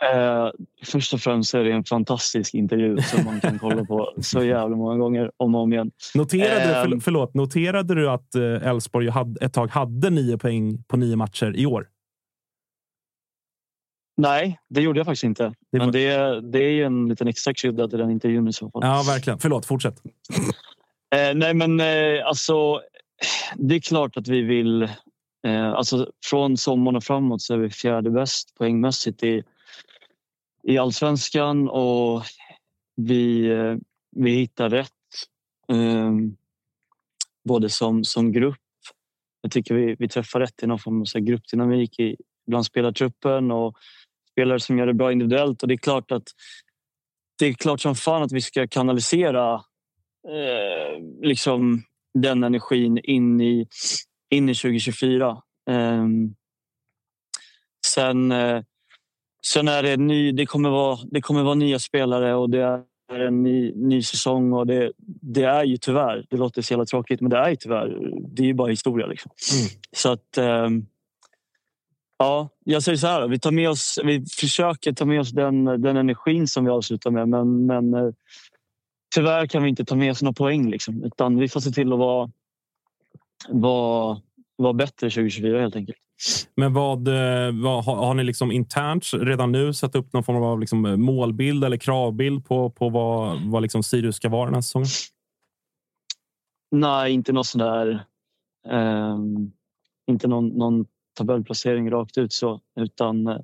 Eh, först och främst är det en fantastisk intervju som man kan kolla på så jävla många gånger om och om igen. Noterade, du, Ehm. för, förlåt, noterade du att eh, Elfsborg ett tag hade nio poäng på nio matcher i år? Nej, det gjorde jag faktiskt inte. Det var- Men det, det är ju en liten extra krydda till den intervjun i så fall. Ja, verkligen. Förlåt, fortsätt. Eh, nej, men eh, alltså, det är klart att vi vill... Eh, alltså, från sommaren och framåt så är vi fjärde bäst poängmässigt i, i allsvenskan och vi, eh, vi hittar rätt. Ehm, både som, som grupp. Jag tycker vi, vi träffar rätt i någon form av gruppdynamik i, bland spelartruppen och spelare som gör det bra individuellt. Och det är klart att det är klart som fan att vi ska kanalisera eh, liksom den energin in i, in i 2024. Eh, sen, eh, sen är det ny, det kommer vara, det kommer vara nya spelare och det är en ny, ny säsong och det, det är ju tyvärr, det låter så jävla tråkigt men det är ju tyvärr, det är ju bara historia liksom. Så att ehm, Ja, jag säger så här. Vi, tar med oss, vi försöker ta med oss den, den energin som vi avslutar med. Men, men eh, tyvärr kan vi inte ta med oss några poäng. Liksom, utan vi får se till att vara, vara, vara bättre 2024 helt enkelt. Men vad, eh, vad har, har ni liksom internt redan nu satt upp någon form av liksom eh, målbild eller kravbild på, på vad, vad liksom Sirius ska vara den här säsongen? Nej, inte något sådär. där... Ehm, inte någon, någon tabellplacering rakt ut så. Utan eh,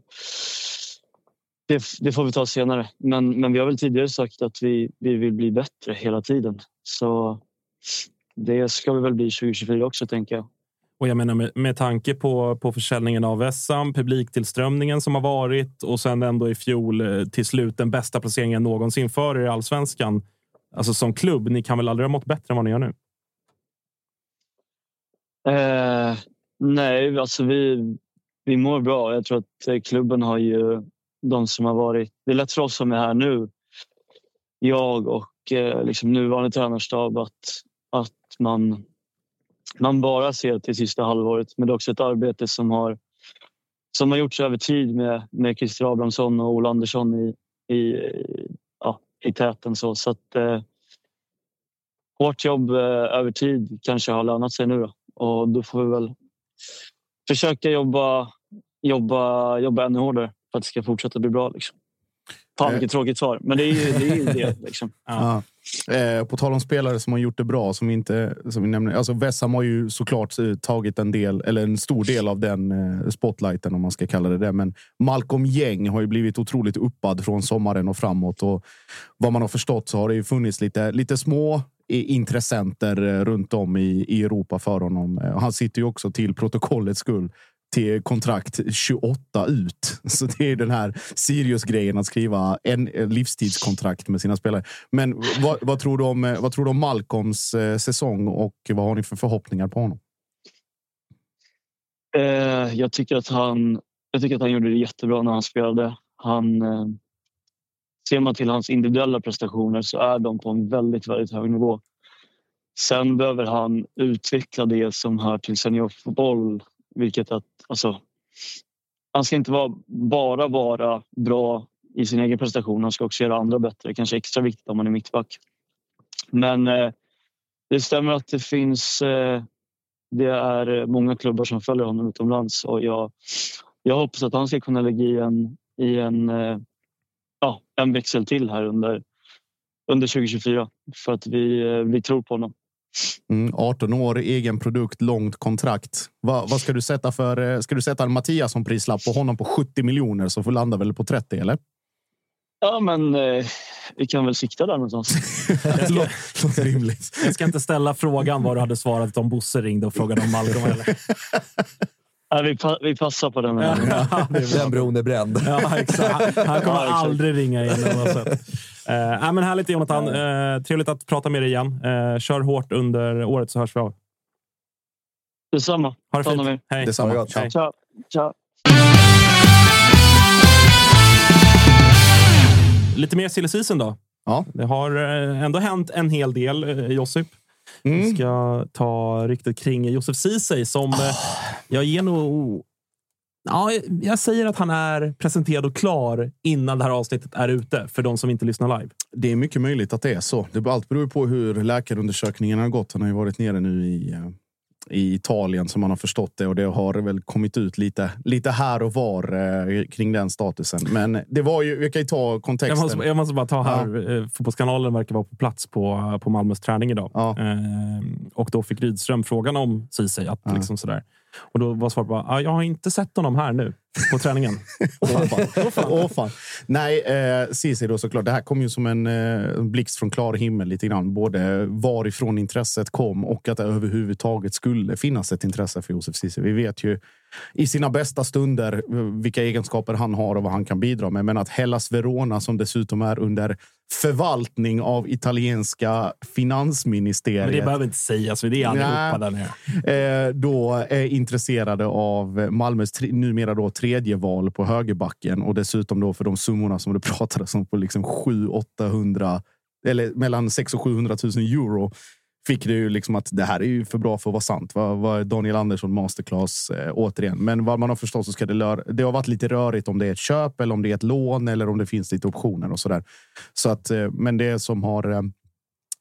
det, det får vi ta senare. Men, men vi har väl tidigare sagt att vi, vi vill bli bättre hela tiden. Så det ska vi väl bli 2024 också tänker jag. Och jag menar med, med tanke på, på försäljningen av Vessam, publiktillströmningen som har varit och sen ändå i fjol eh, till slut den bästa placeringen någonsin för er i allsvenskan. Alltså som klubb, ni kan väl aldrig ha mått bättre än vad ni gör nu? Eh, nej, alltså vi, vi mår bra. Jag tror att eh, klubben har ju de som har varit... Det är lätt för oss som är här nu, jag och eh, liksom nuvarande tränarstab, att, att man, man bara ser till sista halvåret. Men det är också ett arbete som har, som har gjorts över tid med, med Christer Abrahamsson och Ola Andersson i, i, ja, i täten. Så, så att, eh, hårt jobb eh, över tid kanske har lönat sig nu. Då. Och då får vi väl försöka jobba, jobba, jobba ännu hårdare för att det ska fortsätta bli bra. Liksom. Fan vilket tråkigt svar, men det är ju det. Är ju det liksom. Ja. Eh, på tal om spelare som har gjort det bra, som vi inte som vi nämner. Alltså Vessam har ju såklart eh, tagit en del, eller en stor del av den eh, spotlighten om man ska kalla det det. Men Malcolm Gäng har ju blivit otroligt uppad från sommaren och framåt. Och vad man har förstått så har det ju funnits lite, lite små i- intressenter eh, runt om i, i Europa för honom. Eh, Han sitter ju också till protokollets skull till kontrakt 28 ut. Så det är den här Sirius-grejen att skriva en eh, livstidskontrakt med sina spelare. Men vad, vad, tror, du om, eh, vad tror du om Malcolms eh, säsong och vad har ni för förhoppningar på honom? Eh, jag, tycker att han, jag tycker att han gjorde det jättebra när han spelade. Han, eh, ser man till hans individuella prestationer så är de på en väldigt, väldigt hög nivå. Sen behöver han utveckla det som hör till seniorfotboll. Vilket att, alltså, han ska inte vara, bara vara bra i sin egen prestation. Han ska också göra andra bättre. Kanske extra viktigt om man är mittback. Men eh, det stämmer att det finns eh, det är eh, många klubbar som följer honom utomlands och jag, jag hoppas att han ska kunna lägga i en, i en, eh, ja, en växel till här under, under 2024 för att vi, eh, vi tror på honom. Mm, 18 år, egen produkt, långt kontrakt. Va, vad ska du sätta för? eh, Ska du sätta en Mattias som prislapp på honom på 70 miljoner så får landa väl på 30 eller? Ja, men eh, vi kan väl sikta där någonstans. Låter rimligt. Jag ska inte ställa frågan vad du hade svarat om Bosse ringde och frågade om Malcolm. Eller? Ja, vi, pa, vi passar på den. Här. Ja, det. Den bron är bränd. Ja, exakt. Han, han kommer Ja, exakt. aldrig ringa in oavsett. Uh, äh, men härligt Jonathan. Uh, trevligt att prata med dig igen. Uh, kör hårt under året så hörs vi av. Detsamma. Ha det fint. Hej. Detsamma. Hej. Ciao. Ciao. Ciao. Lite mer silly season då. Ja. Det har ändå hänt en hel del, Josip. Mm. Vi ska ta ryktet kring Josef Ceesay som Ah. Eh, jag ger nog... Ja, jag säger att han är presenterad och klar innan det här avsnittet är ute för de som inte lyssnar live. Det är mycket möjligt att det är så. Det allt beror på hur läkarundersökningen har gått. Han har ju varit nere nu i, eh, i Italien som man har förstått det och det har väl kommit ut lite, lite här och var eh, kring den statusen. Men det var ju, vi kan ju ta Jag kontexten. måste, jag måste bara ta här. Ja. Fotbollskanalen verkar vara på plats på, på Malmös träning idag. Ja. Eh, och då fick Rydström frågan om Ceesay. Att Ja. liksom sådär. Och då var svaret bara, ah, jag har inte sett honom här nu på träningen. Åh fan. Åh, fan. Nej, eh, Ceesay då såklart. Det här kom ju som en eh, blixt från klar himmel lite grann. Både varifrån intresset kom och att det överhuvudtaget skulle finnas ett intresse för Josef Ceesay. Vi vet ju i sina bästa stunder eh, vilka egenskaper han har och vad han kan bidra med. Men att Hellas Verona, som dessutom är under förvaltning av italienska finansministeriet. Men det behöver inte sägas, det är allihopa där nere. Eh, då är intresserade av Malmös tre, numera då tredje val på högerbacken och dessutom då för de summorna som det pratades om på liksom 700-800 eller mellan 600 och 700 000 euro fick det ju liksom att det här är ju för bra för att vara sant. Vad, vad Daniel Andersson masterclass eh, återigen. Men vad man har förstått så ska det lör, Det har varit lite rörigt om det är ett köp eller om det är ett lån eller om det finns lite optioner och så där. Så att, eh, men det som har eh,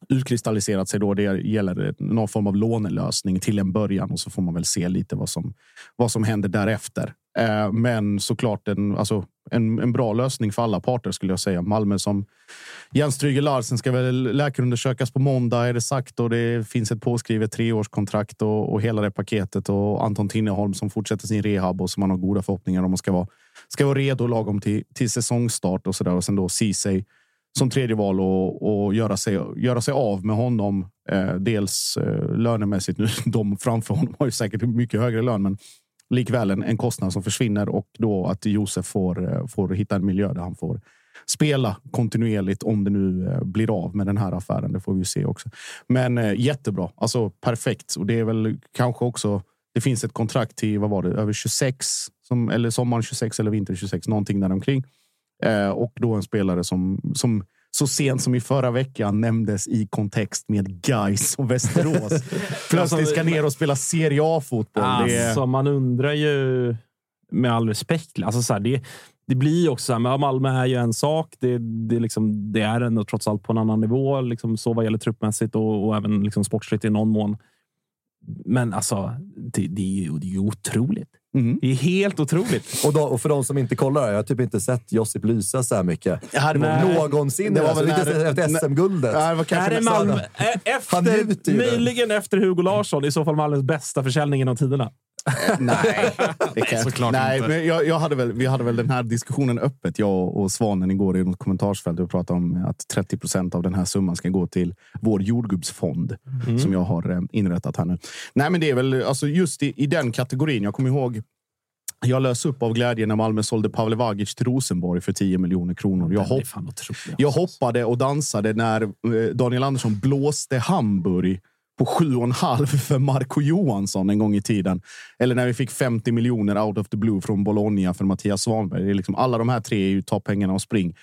utkristalliserat sig då. Det gäller någon form av lånelösning till en början och så får man väl se lite vad som, vad som händer därefter. Eh, men såklart en, alltså, en, en bra lösning för alla parter skulle jag säga. Malmö som Jens Trygge Larsen ska väl läkarundersökas på måndag är det sagt och det finns ett påskrivet treårskontrakt och, och hela det paketet och Anton Tinneholm som fortsätter sin rehab och som man har goda förhoppningar om att ska vara, ska vara redo lagom till, till säsongstart och så där och sen då Ceesay som tredje val och, och göra, sig, göra sig av med honom. Eh, dels eh, lönemässigt. Nu, de framför honom har ju säkert mycket högre lön, men likväl en, en kostnad som försvinner och då att Josef får, eh, får hitta en miljö där han får spela kontinuerligt om det nu eh, blir av med den här affären. Det får vi ju se också. Men eh, jättebra, alltså perfekt. Och det är väl kanske också. Det finns ett kontrakt till vad var det över 26 som eller sommaren 26 eller vinter 26 någonting däromkring. Eh, och då en spelare som, som så sent som i förra veckan nämndes i kontext med Gais och Västerås. Plötsligt ska ner och spela Serie A-fotboll. Alltså, man undrar ju med all respekt. Alltså, så här, det, det blir också så här, men Malmö är ju en sak. Det, det, liksom, det är ändå trots allt på en annan nivå, liksom, så vad gäller truppmässigt och, och även liksom, sportsligt i någon mån. Men alltså, det, det, är, ju, det är ju otroligt. Mm. Det är helt otroligt. Och, då, och för de som inte kollar, jag har typ inte sett Josip lysa så här mycket. Ja, var- Någonsin. Det var alltså, väl inte när- efter SM-guldet. Ja, det var Det kanske här är nästan- Malmö, Han efter, njuter ju nu. möjligen efter Hugo Larsson, i så fall Malmös bästa försäljning genom tiderna. Nej, det kan jag såklart Nej, inte. men jag, jag hade väl, vi hade väl den här diskussionen öppet, jag och Svanen igår i något kommentarsfält. Vi pratade om att 30 procent av den här summan ska gå till vår jordgubbsfond Mm. som jag har eh, inrättat här nu. Nej, men det är väl alltså just i, i den kategorin. Jag kommer ihåg jag lös upp av glädje när Malmö sålde Pavle Vagic till Rosenborg för 10 miljoner kronor. Jag, hopp, jag hoppade och dansade när eh, Daniel Andersson blåste Hamburg på 7,5 för Marco Johansson en gång i tiden. Eller när vi fick 50 miljoner out of the blue från Bologna för Mattias Svanberg. Det är liksom, alla de här tre är ju ta pengarna och spring.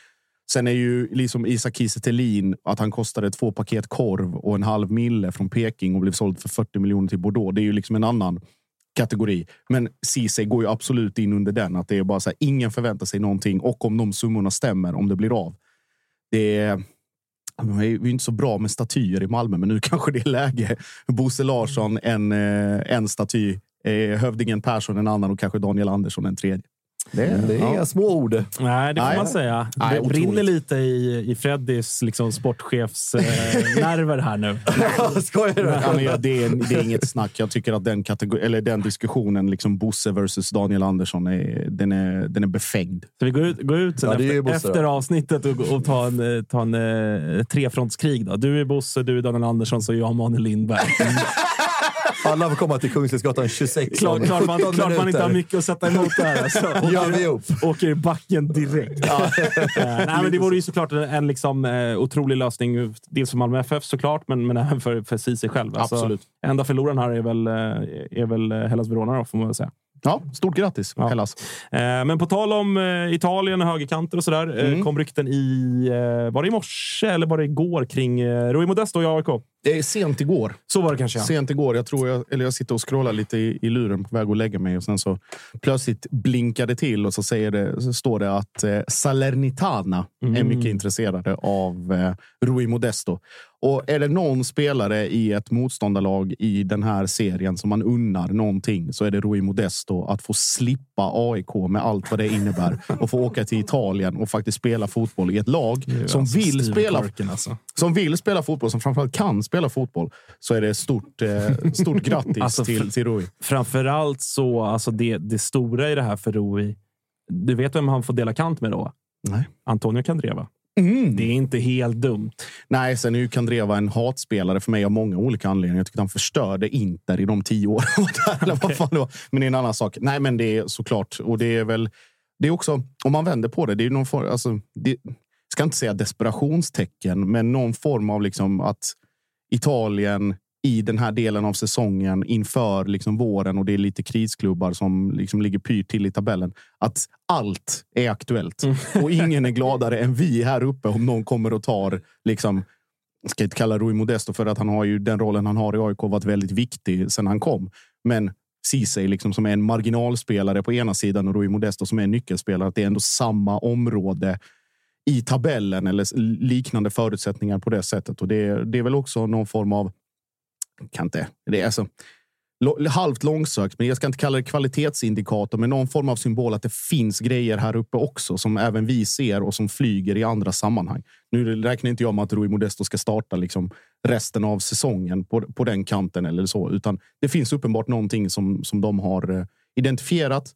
Sen är ju liksom Isak Kiese Thelin att han kostade två paket korv och en halv mille från Peking och blev såld för 40 miljoner till Bordeaux. Det är ju liksom en annan kategori. Men Ceesay går ju absolut in under den. Att det är bara så här, ingen förväntar sig någonting och om de summorna stämmer, om det blir av. Det är, vi är ju inte så bra med statyer i Malmö, men nu kanske det är läge. Bosse Larsson, en, eh, en staty. Eh, Hövdingen Persson en annan och kanske Daniel Andersson en tredje. Det är, det är Ja. inga små ord. Nej, det får Nej. man säga. Nej, det otroligt. brinner lite i, i Freddys liksom, sportchefs eh, nerver här nu. Skojar du? Ja, men ja, det, är, det är inget snack. Jag tycker att den, kategori, eller den diskussionen, liksom Bosse versus Daniel Andersson, är, den, är, den är befängd. Så vi går ut, går ut sen Ja, efter, Bosse efter avsnittet och, och tar en, eh, tar en eh, trefrontskrig. Då. Du är Bosse, du är Daniel Andersson, så är jag Manuel Lindberg. Alla får komma till Kungsträdgatan 26 Klart, klart, man, 17 klart man inte har mycket att sätta emot där. Alltså. Gör vi upp. Åker i backen direkt. Eh, Nej, men det vore ju såklart en, liksom, eh, otrolig lösning. Dels för Malmö FF såklart, men, men även för, för Ceesay själv. Alltså, Absolut. Enda förloraren här är väl, eh, är väl Hellas Verona, då, får man väl säga. Ja, stort grattis Hellas. Eh, Men på tal om eh, Italien och högerkanter och sådär. Mm. eh, kom rykten i, eh, var det i morse eller var det igår kring eh, Rui Modesto i AIK? Det är sent igår. Så var det kanske. Ja. Sent igår. Jag, tror jag, eller jag sitter och scrollar lite i, i luren på väg att lägga mig och sen så plötsligt blinkade till och så, säger det, så står det att eh, Salernitana är Mm. mycket intresserade av eh, Rui Modesto. Och är det någon spelare i ett motståndarlag i den här serien som man unnar någonting så är det Rui Modesto att få slippa AIK med allt vad det innebär och få åka till Italien och faktiskt spela fotboll i ett lag som alltså vill spela alltså. som vill spela fotboll, som framförallt kan spela fotboll, så är det stort, eh, stort grattis Alltså, till, till Rui. Framförallt så, alltså det, det stora i det här för Rui. Du vet vem han får dela kant med då? Nej. Antonio Candreva. Mm. Det är inte helt dumt. Nej, sen är ju Kandreva en hatspelare för mig av många olika anledningar. Jag tycker att han förstörde Inter i de tio år han var där, eller vad fan det var. Men det är en annan sak. Nej, men det är såklart. Och det är väl... Det är också, om man vänder på det, det är någon form... Alltså, det, jag ska inte säga desperationstecken, men någon form av liksom att Italien i den här delen av säsongen inför liksom våren och det är lite krisklubbar som liksom ligger pyrt till i tabellen. Att allt är aktuellt och ingen är gladare än vi här uppe om någon kommer och tar liksom jag ska inte kalla Rui Modesto för att han har ju den rollen han har i AIK varit väldigt viktig sedan han kom. Men Ceesay liksom som är en marginalspelare på ena sidan och Rui Modesto som är en nyckelspelare. Att det är ändå samma område i tabellen eller liknande förutsättningar på det sättet. Och det, det är väl också någon form av kan inte. Det är alltså halvt långsökt, men jag ska inte kalla det kvalitetsindikator, men någon form av symbol att det finns grejer här uppe också som även vi ser och som flyger i andra sammanhang. Nu räknar inte jag med att Rui Modesto ska starta liksom resten av säsongen på, på den kanten eller så, utan det finns uppenbart någonting som, som de har eh, identifierat.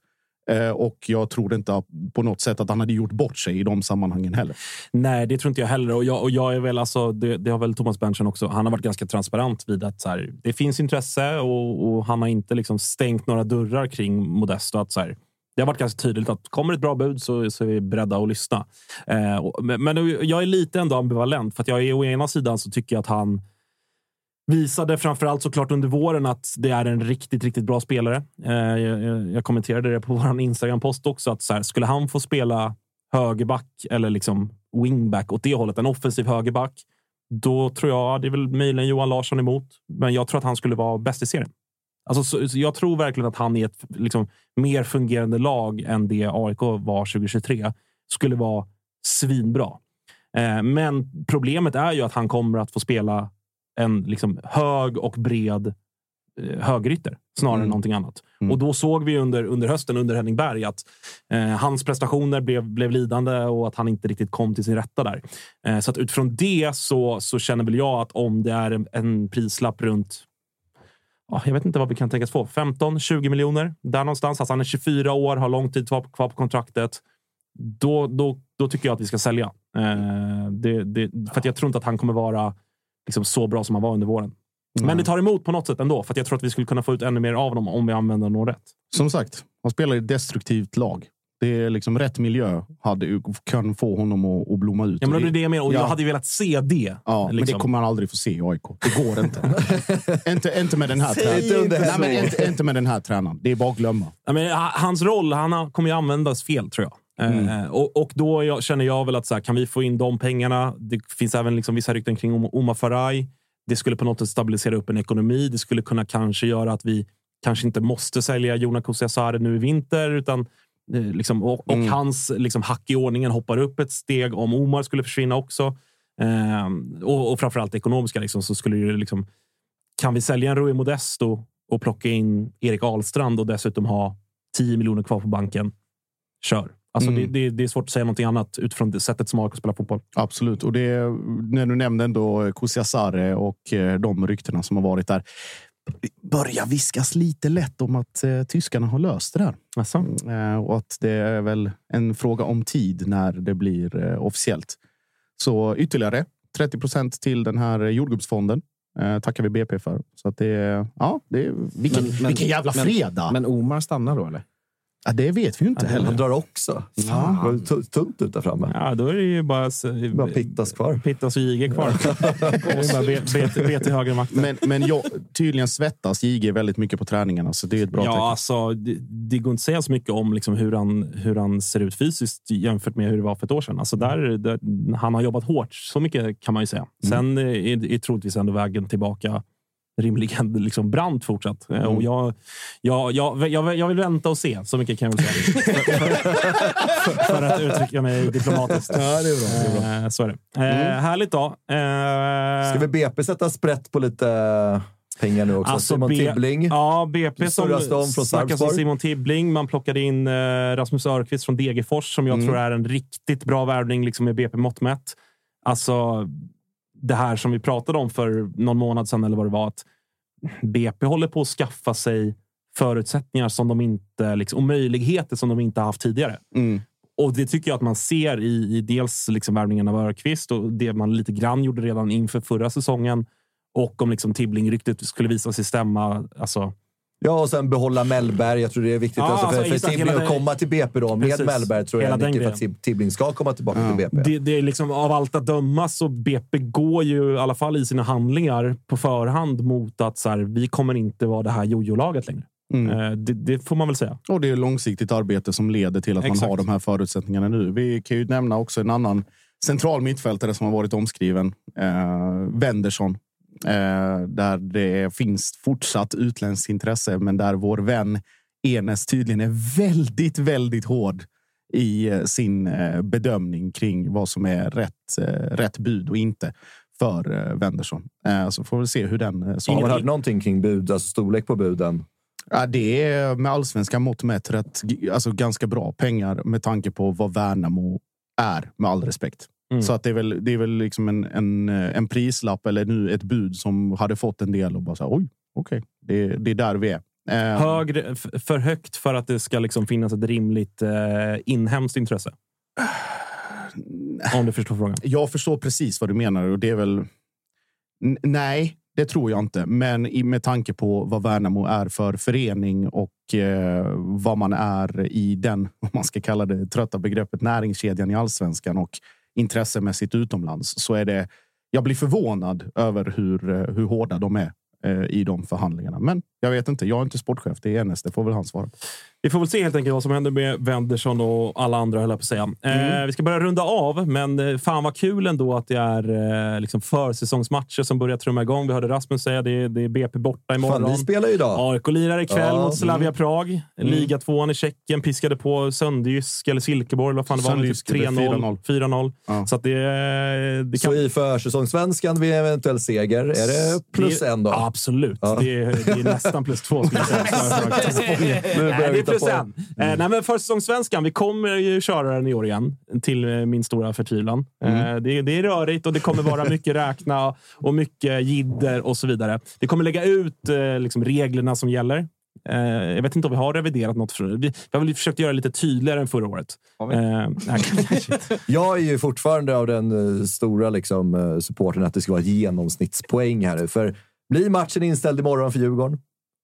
Eh, och jag tror inte på något sätt att han hade gjort bort sig i de sammanhangen heller. Nej, det tror inte jag heller. Och jag, och jag är väl alltså, det, det har väl Thomas Berntsen också. Han har varit ganska transparent vid att så här, det finns intresse och, och han har inte liksom stängt några dörrar kring Modesto. Att så här, det har varit ganska tydligt att kommer ett bra bud så, så är vi beredda att lyssna. Eh, och, men men jag är lite ändå ambivalent för att jag är å ena sidan så tycker jag att han visade framförallt såklart under våren att det är en riktigt, riktigt bra spelare. Eh, jag, jag kommenterade det på vår Instagram-post också. att så här, Skulle han få spela högerback eller liksom wingback åt det hållet, en offensiv högerback, då tror jag, det är väl möjligen Johan Larsson emot, men jag tror att han skulle vara bäst i serien. Alltså, så, så jag tror verkligen att han i ett liksom, mer fungerande lag än det AIK var 2023 skulle vara svinbra. Eh, men problemet är ju att han kommer att få spela en liksom, hög och bred eh, högerytter snarare Mm. än någonting annat. Och då såg vi under, under hösten under Henning Berg att eh, hans prestationer blev, blev lidande och att han inte riktigt kom till sin rätta där. Eh, så att utifrån det så, så känner väl jag att om det är en, en prislapp runt ja, jag vet inte vad vi kan tänkas få. 15-20 miljoner där någonstans. Alltså han är 24 år, har lång tid kvar på kontraktet. Då, då, då tycker jag att vi ska sälja. Eh, det, det, för att jag tror inte att han kommer vara liksom så bra som han var under våren. Men det tar emot på något sätt ändå, för att jag tror att vi skulle kunna få ut ännu mer av honom om vi använder honom rätt. Som sagt, han spelar i ett destruktivt lag. Det är liksom rätt miljö hade, kan få honom att, att blomma ut. Ja, men det är det jag menar. Och Ja. jag hade velat se det. Ja, men det liksom. kommer man aldrig få se i AIK. Det går inte. inte, inte med den här tränaren. inte Nej, men inte, inte med den här tränaren. Det är bara att glömma. Ja, men, ha- hans roll han kommer ju användas fel, tror jag. Mm. Eh, och, och då jag, känner jag väl att så här, kan vi få in de pengarna? Det finns även liksom vissa rykten kring Om- Omar Faraj. Det skulle på något sätt stabilisera upp en ekonomi. Det skulle kunna kanske göra att vi kanske inte måste sälja Jona Kusiasare nu i vinter. Utan, eh, liksom, och, och Mm. hans liksom, hack i ordningen hoppar upp ett steg om Omar skulle försvinna också. Eh, och, och framförallt ekonomiska liksom, så skulle det liksom... Kan vi sälja en Rui Modesto och plocka in Erik Ahlstrand och dessutom ha 10 miljoner kvar på banken? Kör. Alltså Mm. det, det, det är svårt att säga någonting annat utifrån det sättet som AIK spelar fotboll. Absolut. Och det, när du nämnde ändå Kusiasare och eh, de ryktena som har varit där. börjar viskas lite lätt om att eh, tyskarna har löst det där. Alltså. Eh, och att det är väl en fråga om tid när det blir eh, officiellt. Så ytterligare 30 procent till den här jordgubbsfonden Eh, tackar vi BP för. Så att det, ja, det är, vilken, vilken jävla fredag! Men, men Omar stannar då, eller? Ja, det vet vi ju inte Han heller. drar också. Fan. Det var tu- tunt ut där framme. Ja, då är det ju bara, Bara Pittas kvar. Pittas och JG kvar. det är bara B- B- B till höger makt. Men, men jag, tydligen svettas JG väldigt mycket på träningarna, så det är ett bra Ja, tecken. alltså, det, det går inte att säga så mycket om liksom hur, han, hur han ser ut fysiskt jämfört med hur det var för ett år sedan. Alltså där, där, han har jobbat hårt, så mycket kan man ju säga. Sen är, är troligtvis ändå vägen tillbaka rimligen liksom brant fortsatt. Eh, Och jag, jag, jag, jag, jag vill vänta och se, så mycket kan jag väl säga. för, för, för att uttrycka mig diplomatiskt. Ja, det är bra. Det är bra. Eh, Så är det. Eh, Härligt då. Eh, Ska vi BP sätta sprätt på lite pengar nu också? Alltså, Simon B- Tibbling. Ja, BP som snackas om. Simon Tibbling. Man plockade in eh, Rasmus Örqvist från Degerfors som jag Mm. tror är en riktigt bra värvning liksom med BP mått mätt. Alltså, det här som vi pratade om för någon månad sedan eller vad det var. Att BP håller på att skaffa sig förutsättningar som de inte, liksom, och möjligheter som de inte haft tidigare. Mm. Och det tycker jag att man ser i, i dels liksom värvningen av Örqvist och det man lite grann gjorde redan inför förra säsongen. Och om liksom Tibbling-ryktet skulle visa sig stämma. Alltså, Ja, och sen behålla Mellberg. Jag tror det är viktigt Ja, alltså, alltså, för, för exakt, Tibbling att komma till BP då. Med Precis. Mellberg tror jag är mycket för att Tibbling ska komma tillbaka till BP. det, det är liksom, av allt att döma så BP går ju i alla fall i sina handlingar på förhand mot att så här, vi kommer inte vara det här jojo-laget längre. Mm. Eh, Det, det får man väl säga. Och det är långsiktigt arbete som leder till att Exakt. man har de här förutsättningarna nu. Vi kan ju nämna också en annan central mittfältare som har varit omskriven. Eh, Wendersson. Eh, där det finns fortsatt utländskt intresse, men där vår vän Enes tydligen är väldigt, väldigt hård i eh, sin eh, bedömning kring vad som är rätt, rätt bud och inte för Wendersson. Så får vi se hur den... Eh, Har man hört någonting kring bud, alltså storlek på buden? Ja, det är med allsvenska mått mätt rätt, alltså ganska bra pengar med tanke på vad Värnamo är, med all respekt. Mm. Så att det är väl, det är väl liksom en, en, en prislapp eller nu ett bud som hade fått en del och bara så här, oj, okej, det, det är där vi är. Eh, Högre, för högt för att det ska liksom finnas ett rimligt eh, inhemskt intresse. Om du förstår frågan. Jag förstår precis vad du menar och det är väl... N- nej, det tror jag inte. Men i, med tanke på vad Värnamo är för förening och eh, vad man är i den, om man ska kalla det trötta begreppet, näringskedjan i allsvenskan och intressemässigt utomlands så är det. Jag blir förvånad över hur, eh, hur hårda de är eh, i de förhandlingarna. Men jag vet inte. Jag är inte sportchef. Det är Enes. Det får väl han svara på. Vi får väl se helt enkelt vad som händer med Wendersson och alla andra, höll jag på att säga. Mm. Eh, vi ska börja runda av, men eh, fan vad kul ändå att det är eh, liksom försäsongsmatcher som börjar trumma igång. Vi hörde Rasmus säga det, är- det är BP borta imorgon. Fan, vi spelar ju idag. AIK lirar ikväll Ja, mot Slavia mm. Prag. Mm. Liga tvåan i Tjeckien piskade på Sönderjysk eller Silkeborg. Vad fan det var, typ Sönderjysk, det är 3-0. 4-0. 4-0. Så att det, det Så i försäsongssvenskan vid eventuell seger, är det plus det, en då? Ja, absolut. Ja. Det, är, det är nästan plus två skulle jag säga. Nu börjar Nej, vi det är ta plus på. en. Eh, nej, men försäsongssvenskan, vi kommer ju köra den i år igen. Till eh, min stora förtvivlan. Mm. Eh, det, det är rörigt och det kommer vara mycket räkna och mycket jidder och så vidare. Vi kommer lägga ut eh, liksom reglerna som gäller. Jag vet inte om vi har reviderat något. För, vi, vi har väl försökt göra det lite tydligare än förra året. Jag är ju fortfarande av den stora liksom, supporten att det ska vara ett genomsnittspoäng här nu. För blir matchen inställd imorgon för Djurgården,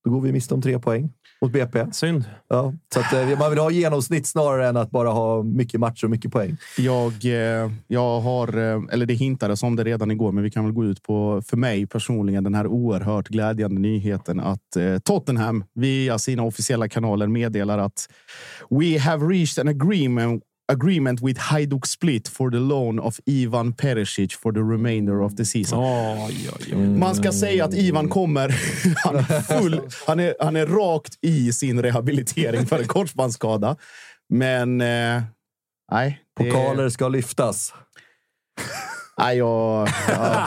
då går vi miste om tre poäng mot BP. Synd. Ja, så att, eh, man vill ha genomsnitt snarare än att bara ha mycket matcher och mycket poäng. Jag, eh, jag har, eh, eller det hintades om det redan igår, men vi kan väl gå ut på, för mig personligen, den här oerhört glädjande nyheten att Tottenham via sina officiella kanaler meddelar att We have reached an agreement agreement with Hajduk Split for the loan of Ivan Perisic for the remainder of the season. Oj, oj, oj. Man ska säga att Ivan kommer. Han är, full, han är, han är rakt i sin rehabilitering för en korsbandsskada. Men eh, nej. det- Pokaler ska lyftas. Nej, jag... Ja.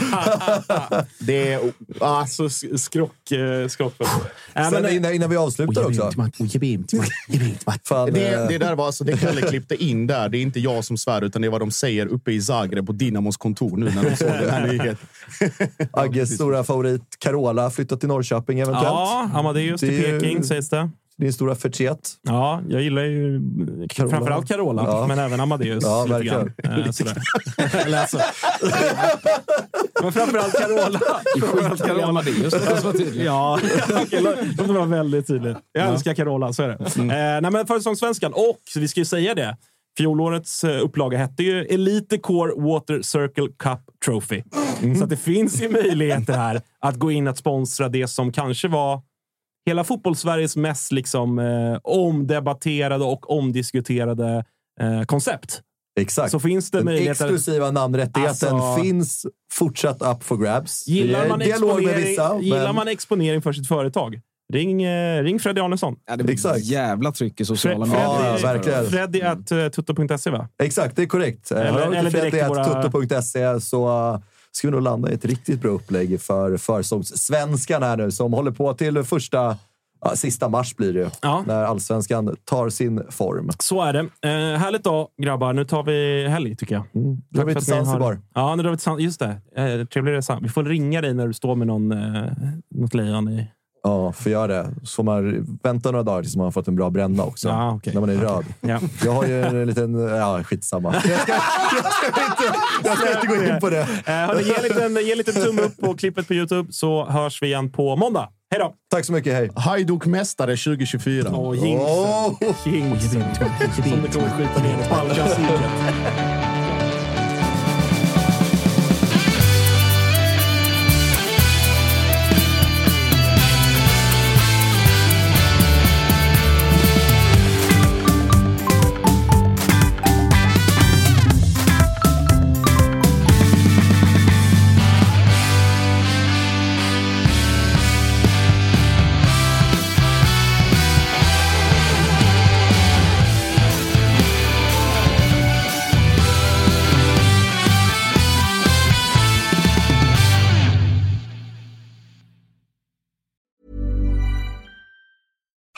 Det är... Alltså, sk- skrock... eh, skrock Sen men, innan, innan vi avslutar också. Fan, Det, eh, det där var alltså det Kalle klippte in där. Det är inte jag som svär, utan det är vad de säger uppe i Zagreb på Dinamos kontor nu när de såg den här nyheten. Agges stora favorit Carola flyttat till Norrköping eventuellt. Ja, Amadeus till Det är ju- Peking sägs det. Din stora förtret. Ja, jag gillar ju Carola. framförallt Carola, Ja. men även Amadeus. Ja, lite verkligen. grann. Eh, sådär. Eller alltså. Men framförallt Carola. Framförallt Carola Amadeus. Ja, okej, låt det vara väldigt tydligt. Jag älskar Carola, så är det. Mm. Eh, nej, men Försäsongssvenskan, och vi ska ju säga det. Fjolårets eh, upplaga hette ju Elite Core Water Circle Cup Trophy. Mm. Så att det finns ju möjligheter här att gå in och sponsra det som kanske var hela fotbollssveriges mest liksom, eh, omdebatterade och omdiskuterade eh, koncept. Exakt. Så finns det Den möjligheter. exklusiva namnrättigheten Alltså- finns fortsatt up for grabs. Gillar man, exponering, vissa. gillar men- man exponering för sitt företag, ring, eh, ring Freddy Arnesson. Ja, det blir jävla tryck i sociala medier. Ja, verkligen. Freddy at uh, tutto.se va? Exakt, det är korrekt. Eller- Eller, eller direkt i våra- Tutto.se så uh, ska vi nog landa i ett riktigt bra upplägg för försångssvenskan här nu som håller på till första, ja, sista mars blir det. Ja. När allsvenskan tar sin form. Så är det. Eh, härligt då, grabbar. Nu tar vi helg, tycker jag. drar vi till har- Zanzibar. Ja, nu drar vi till Zanzibar. Just det. Eh, trevlig resa. Vi får ringa dig när du står med någon, eh, något lejon i... Ja, får göra det. Så får man vänta några dagar tills man har fått en bra bränna också. Ja, okej. När man är röd. Ja. Jag har ju en liten... Ja, skitsamma. Jag ska, jag ska, inte, jag ska inte gå in på det. Eh, hörni, ge, en liten, ge en liten tumme upp på klippet på Youtube så hörs vi igen på måndag. Hej då! Tack så mycket, hej. Hajduk-mästare 2024. Åh, jinx. Åh! Jinx. Som det kommer skjuta ner Balkansiket.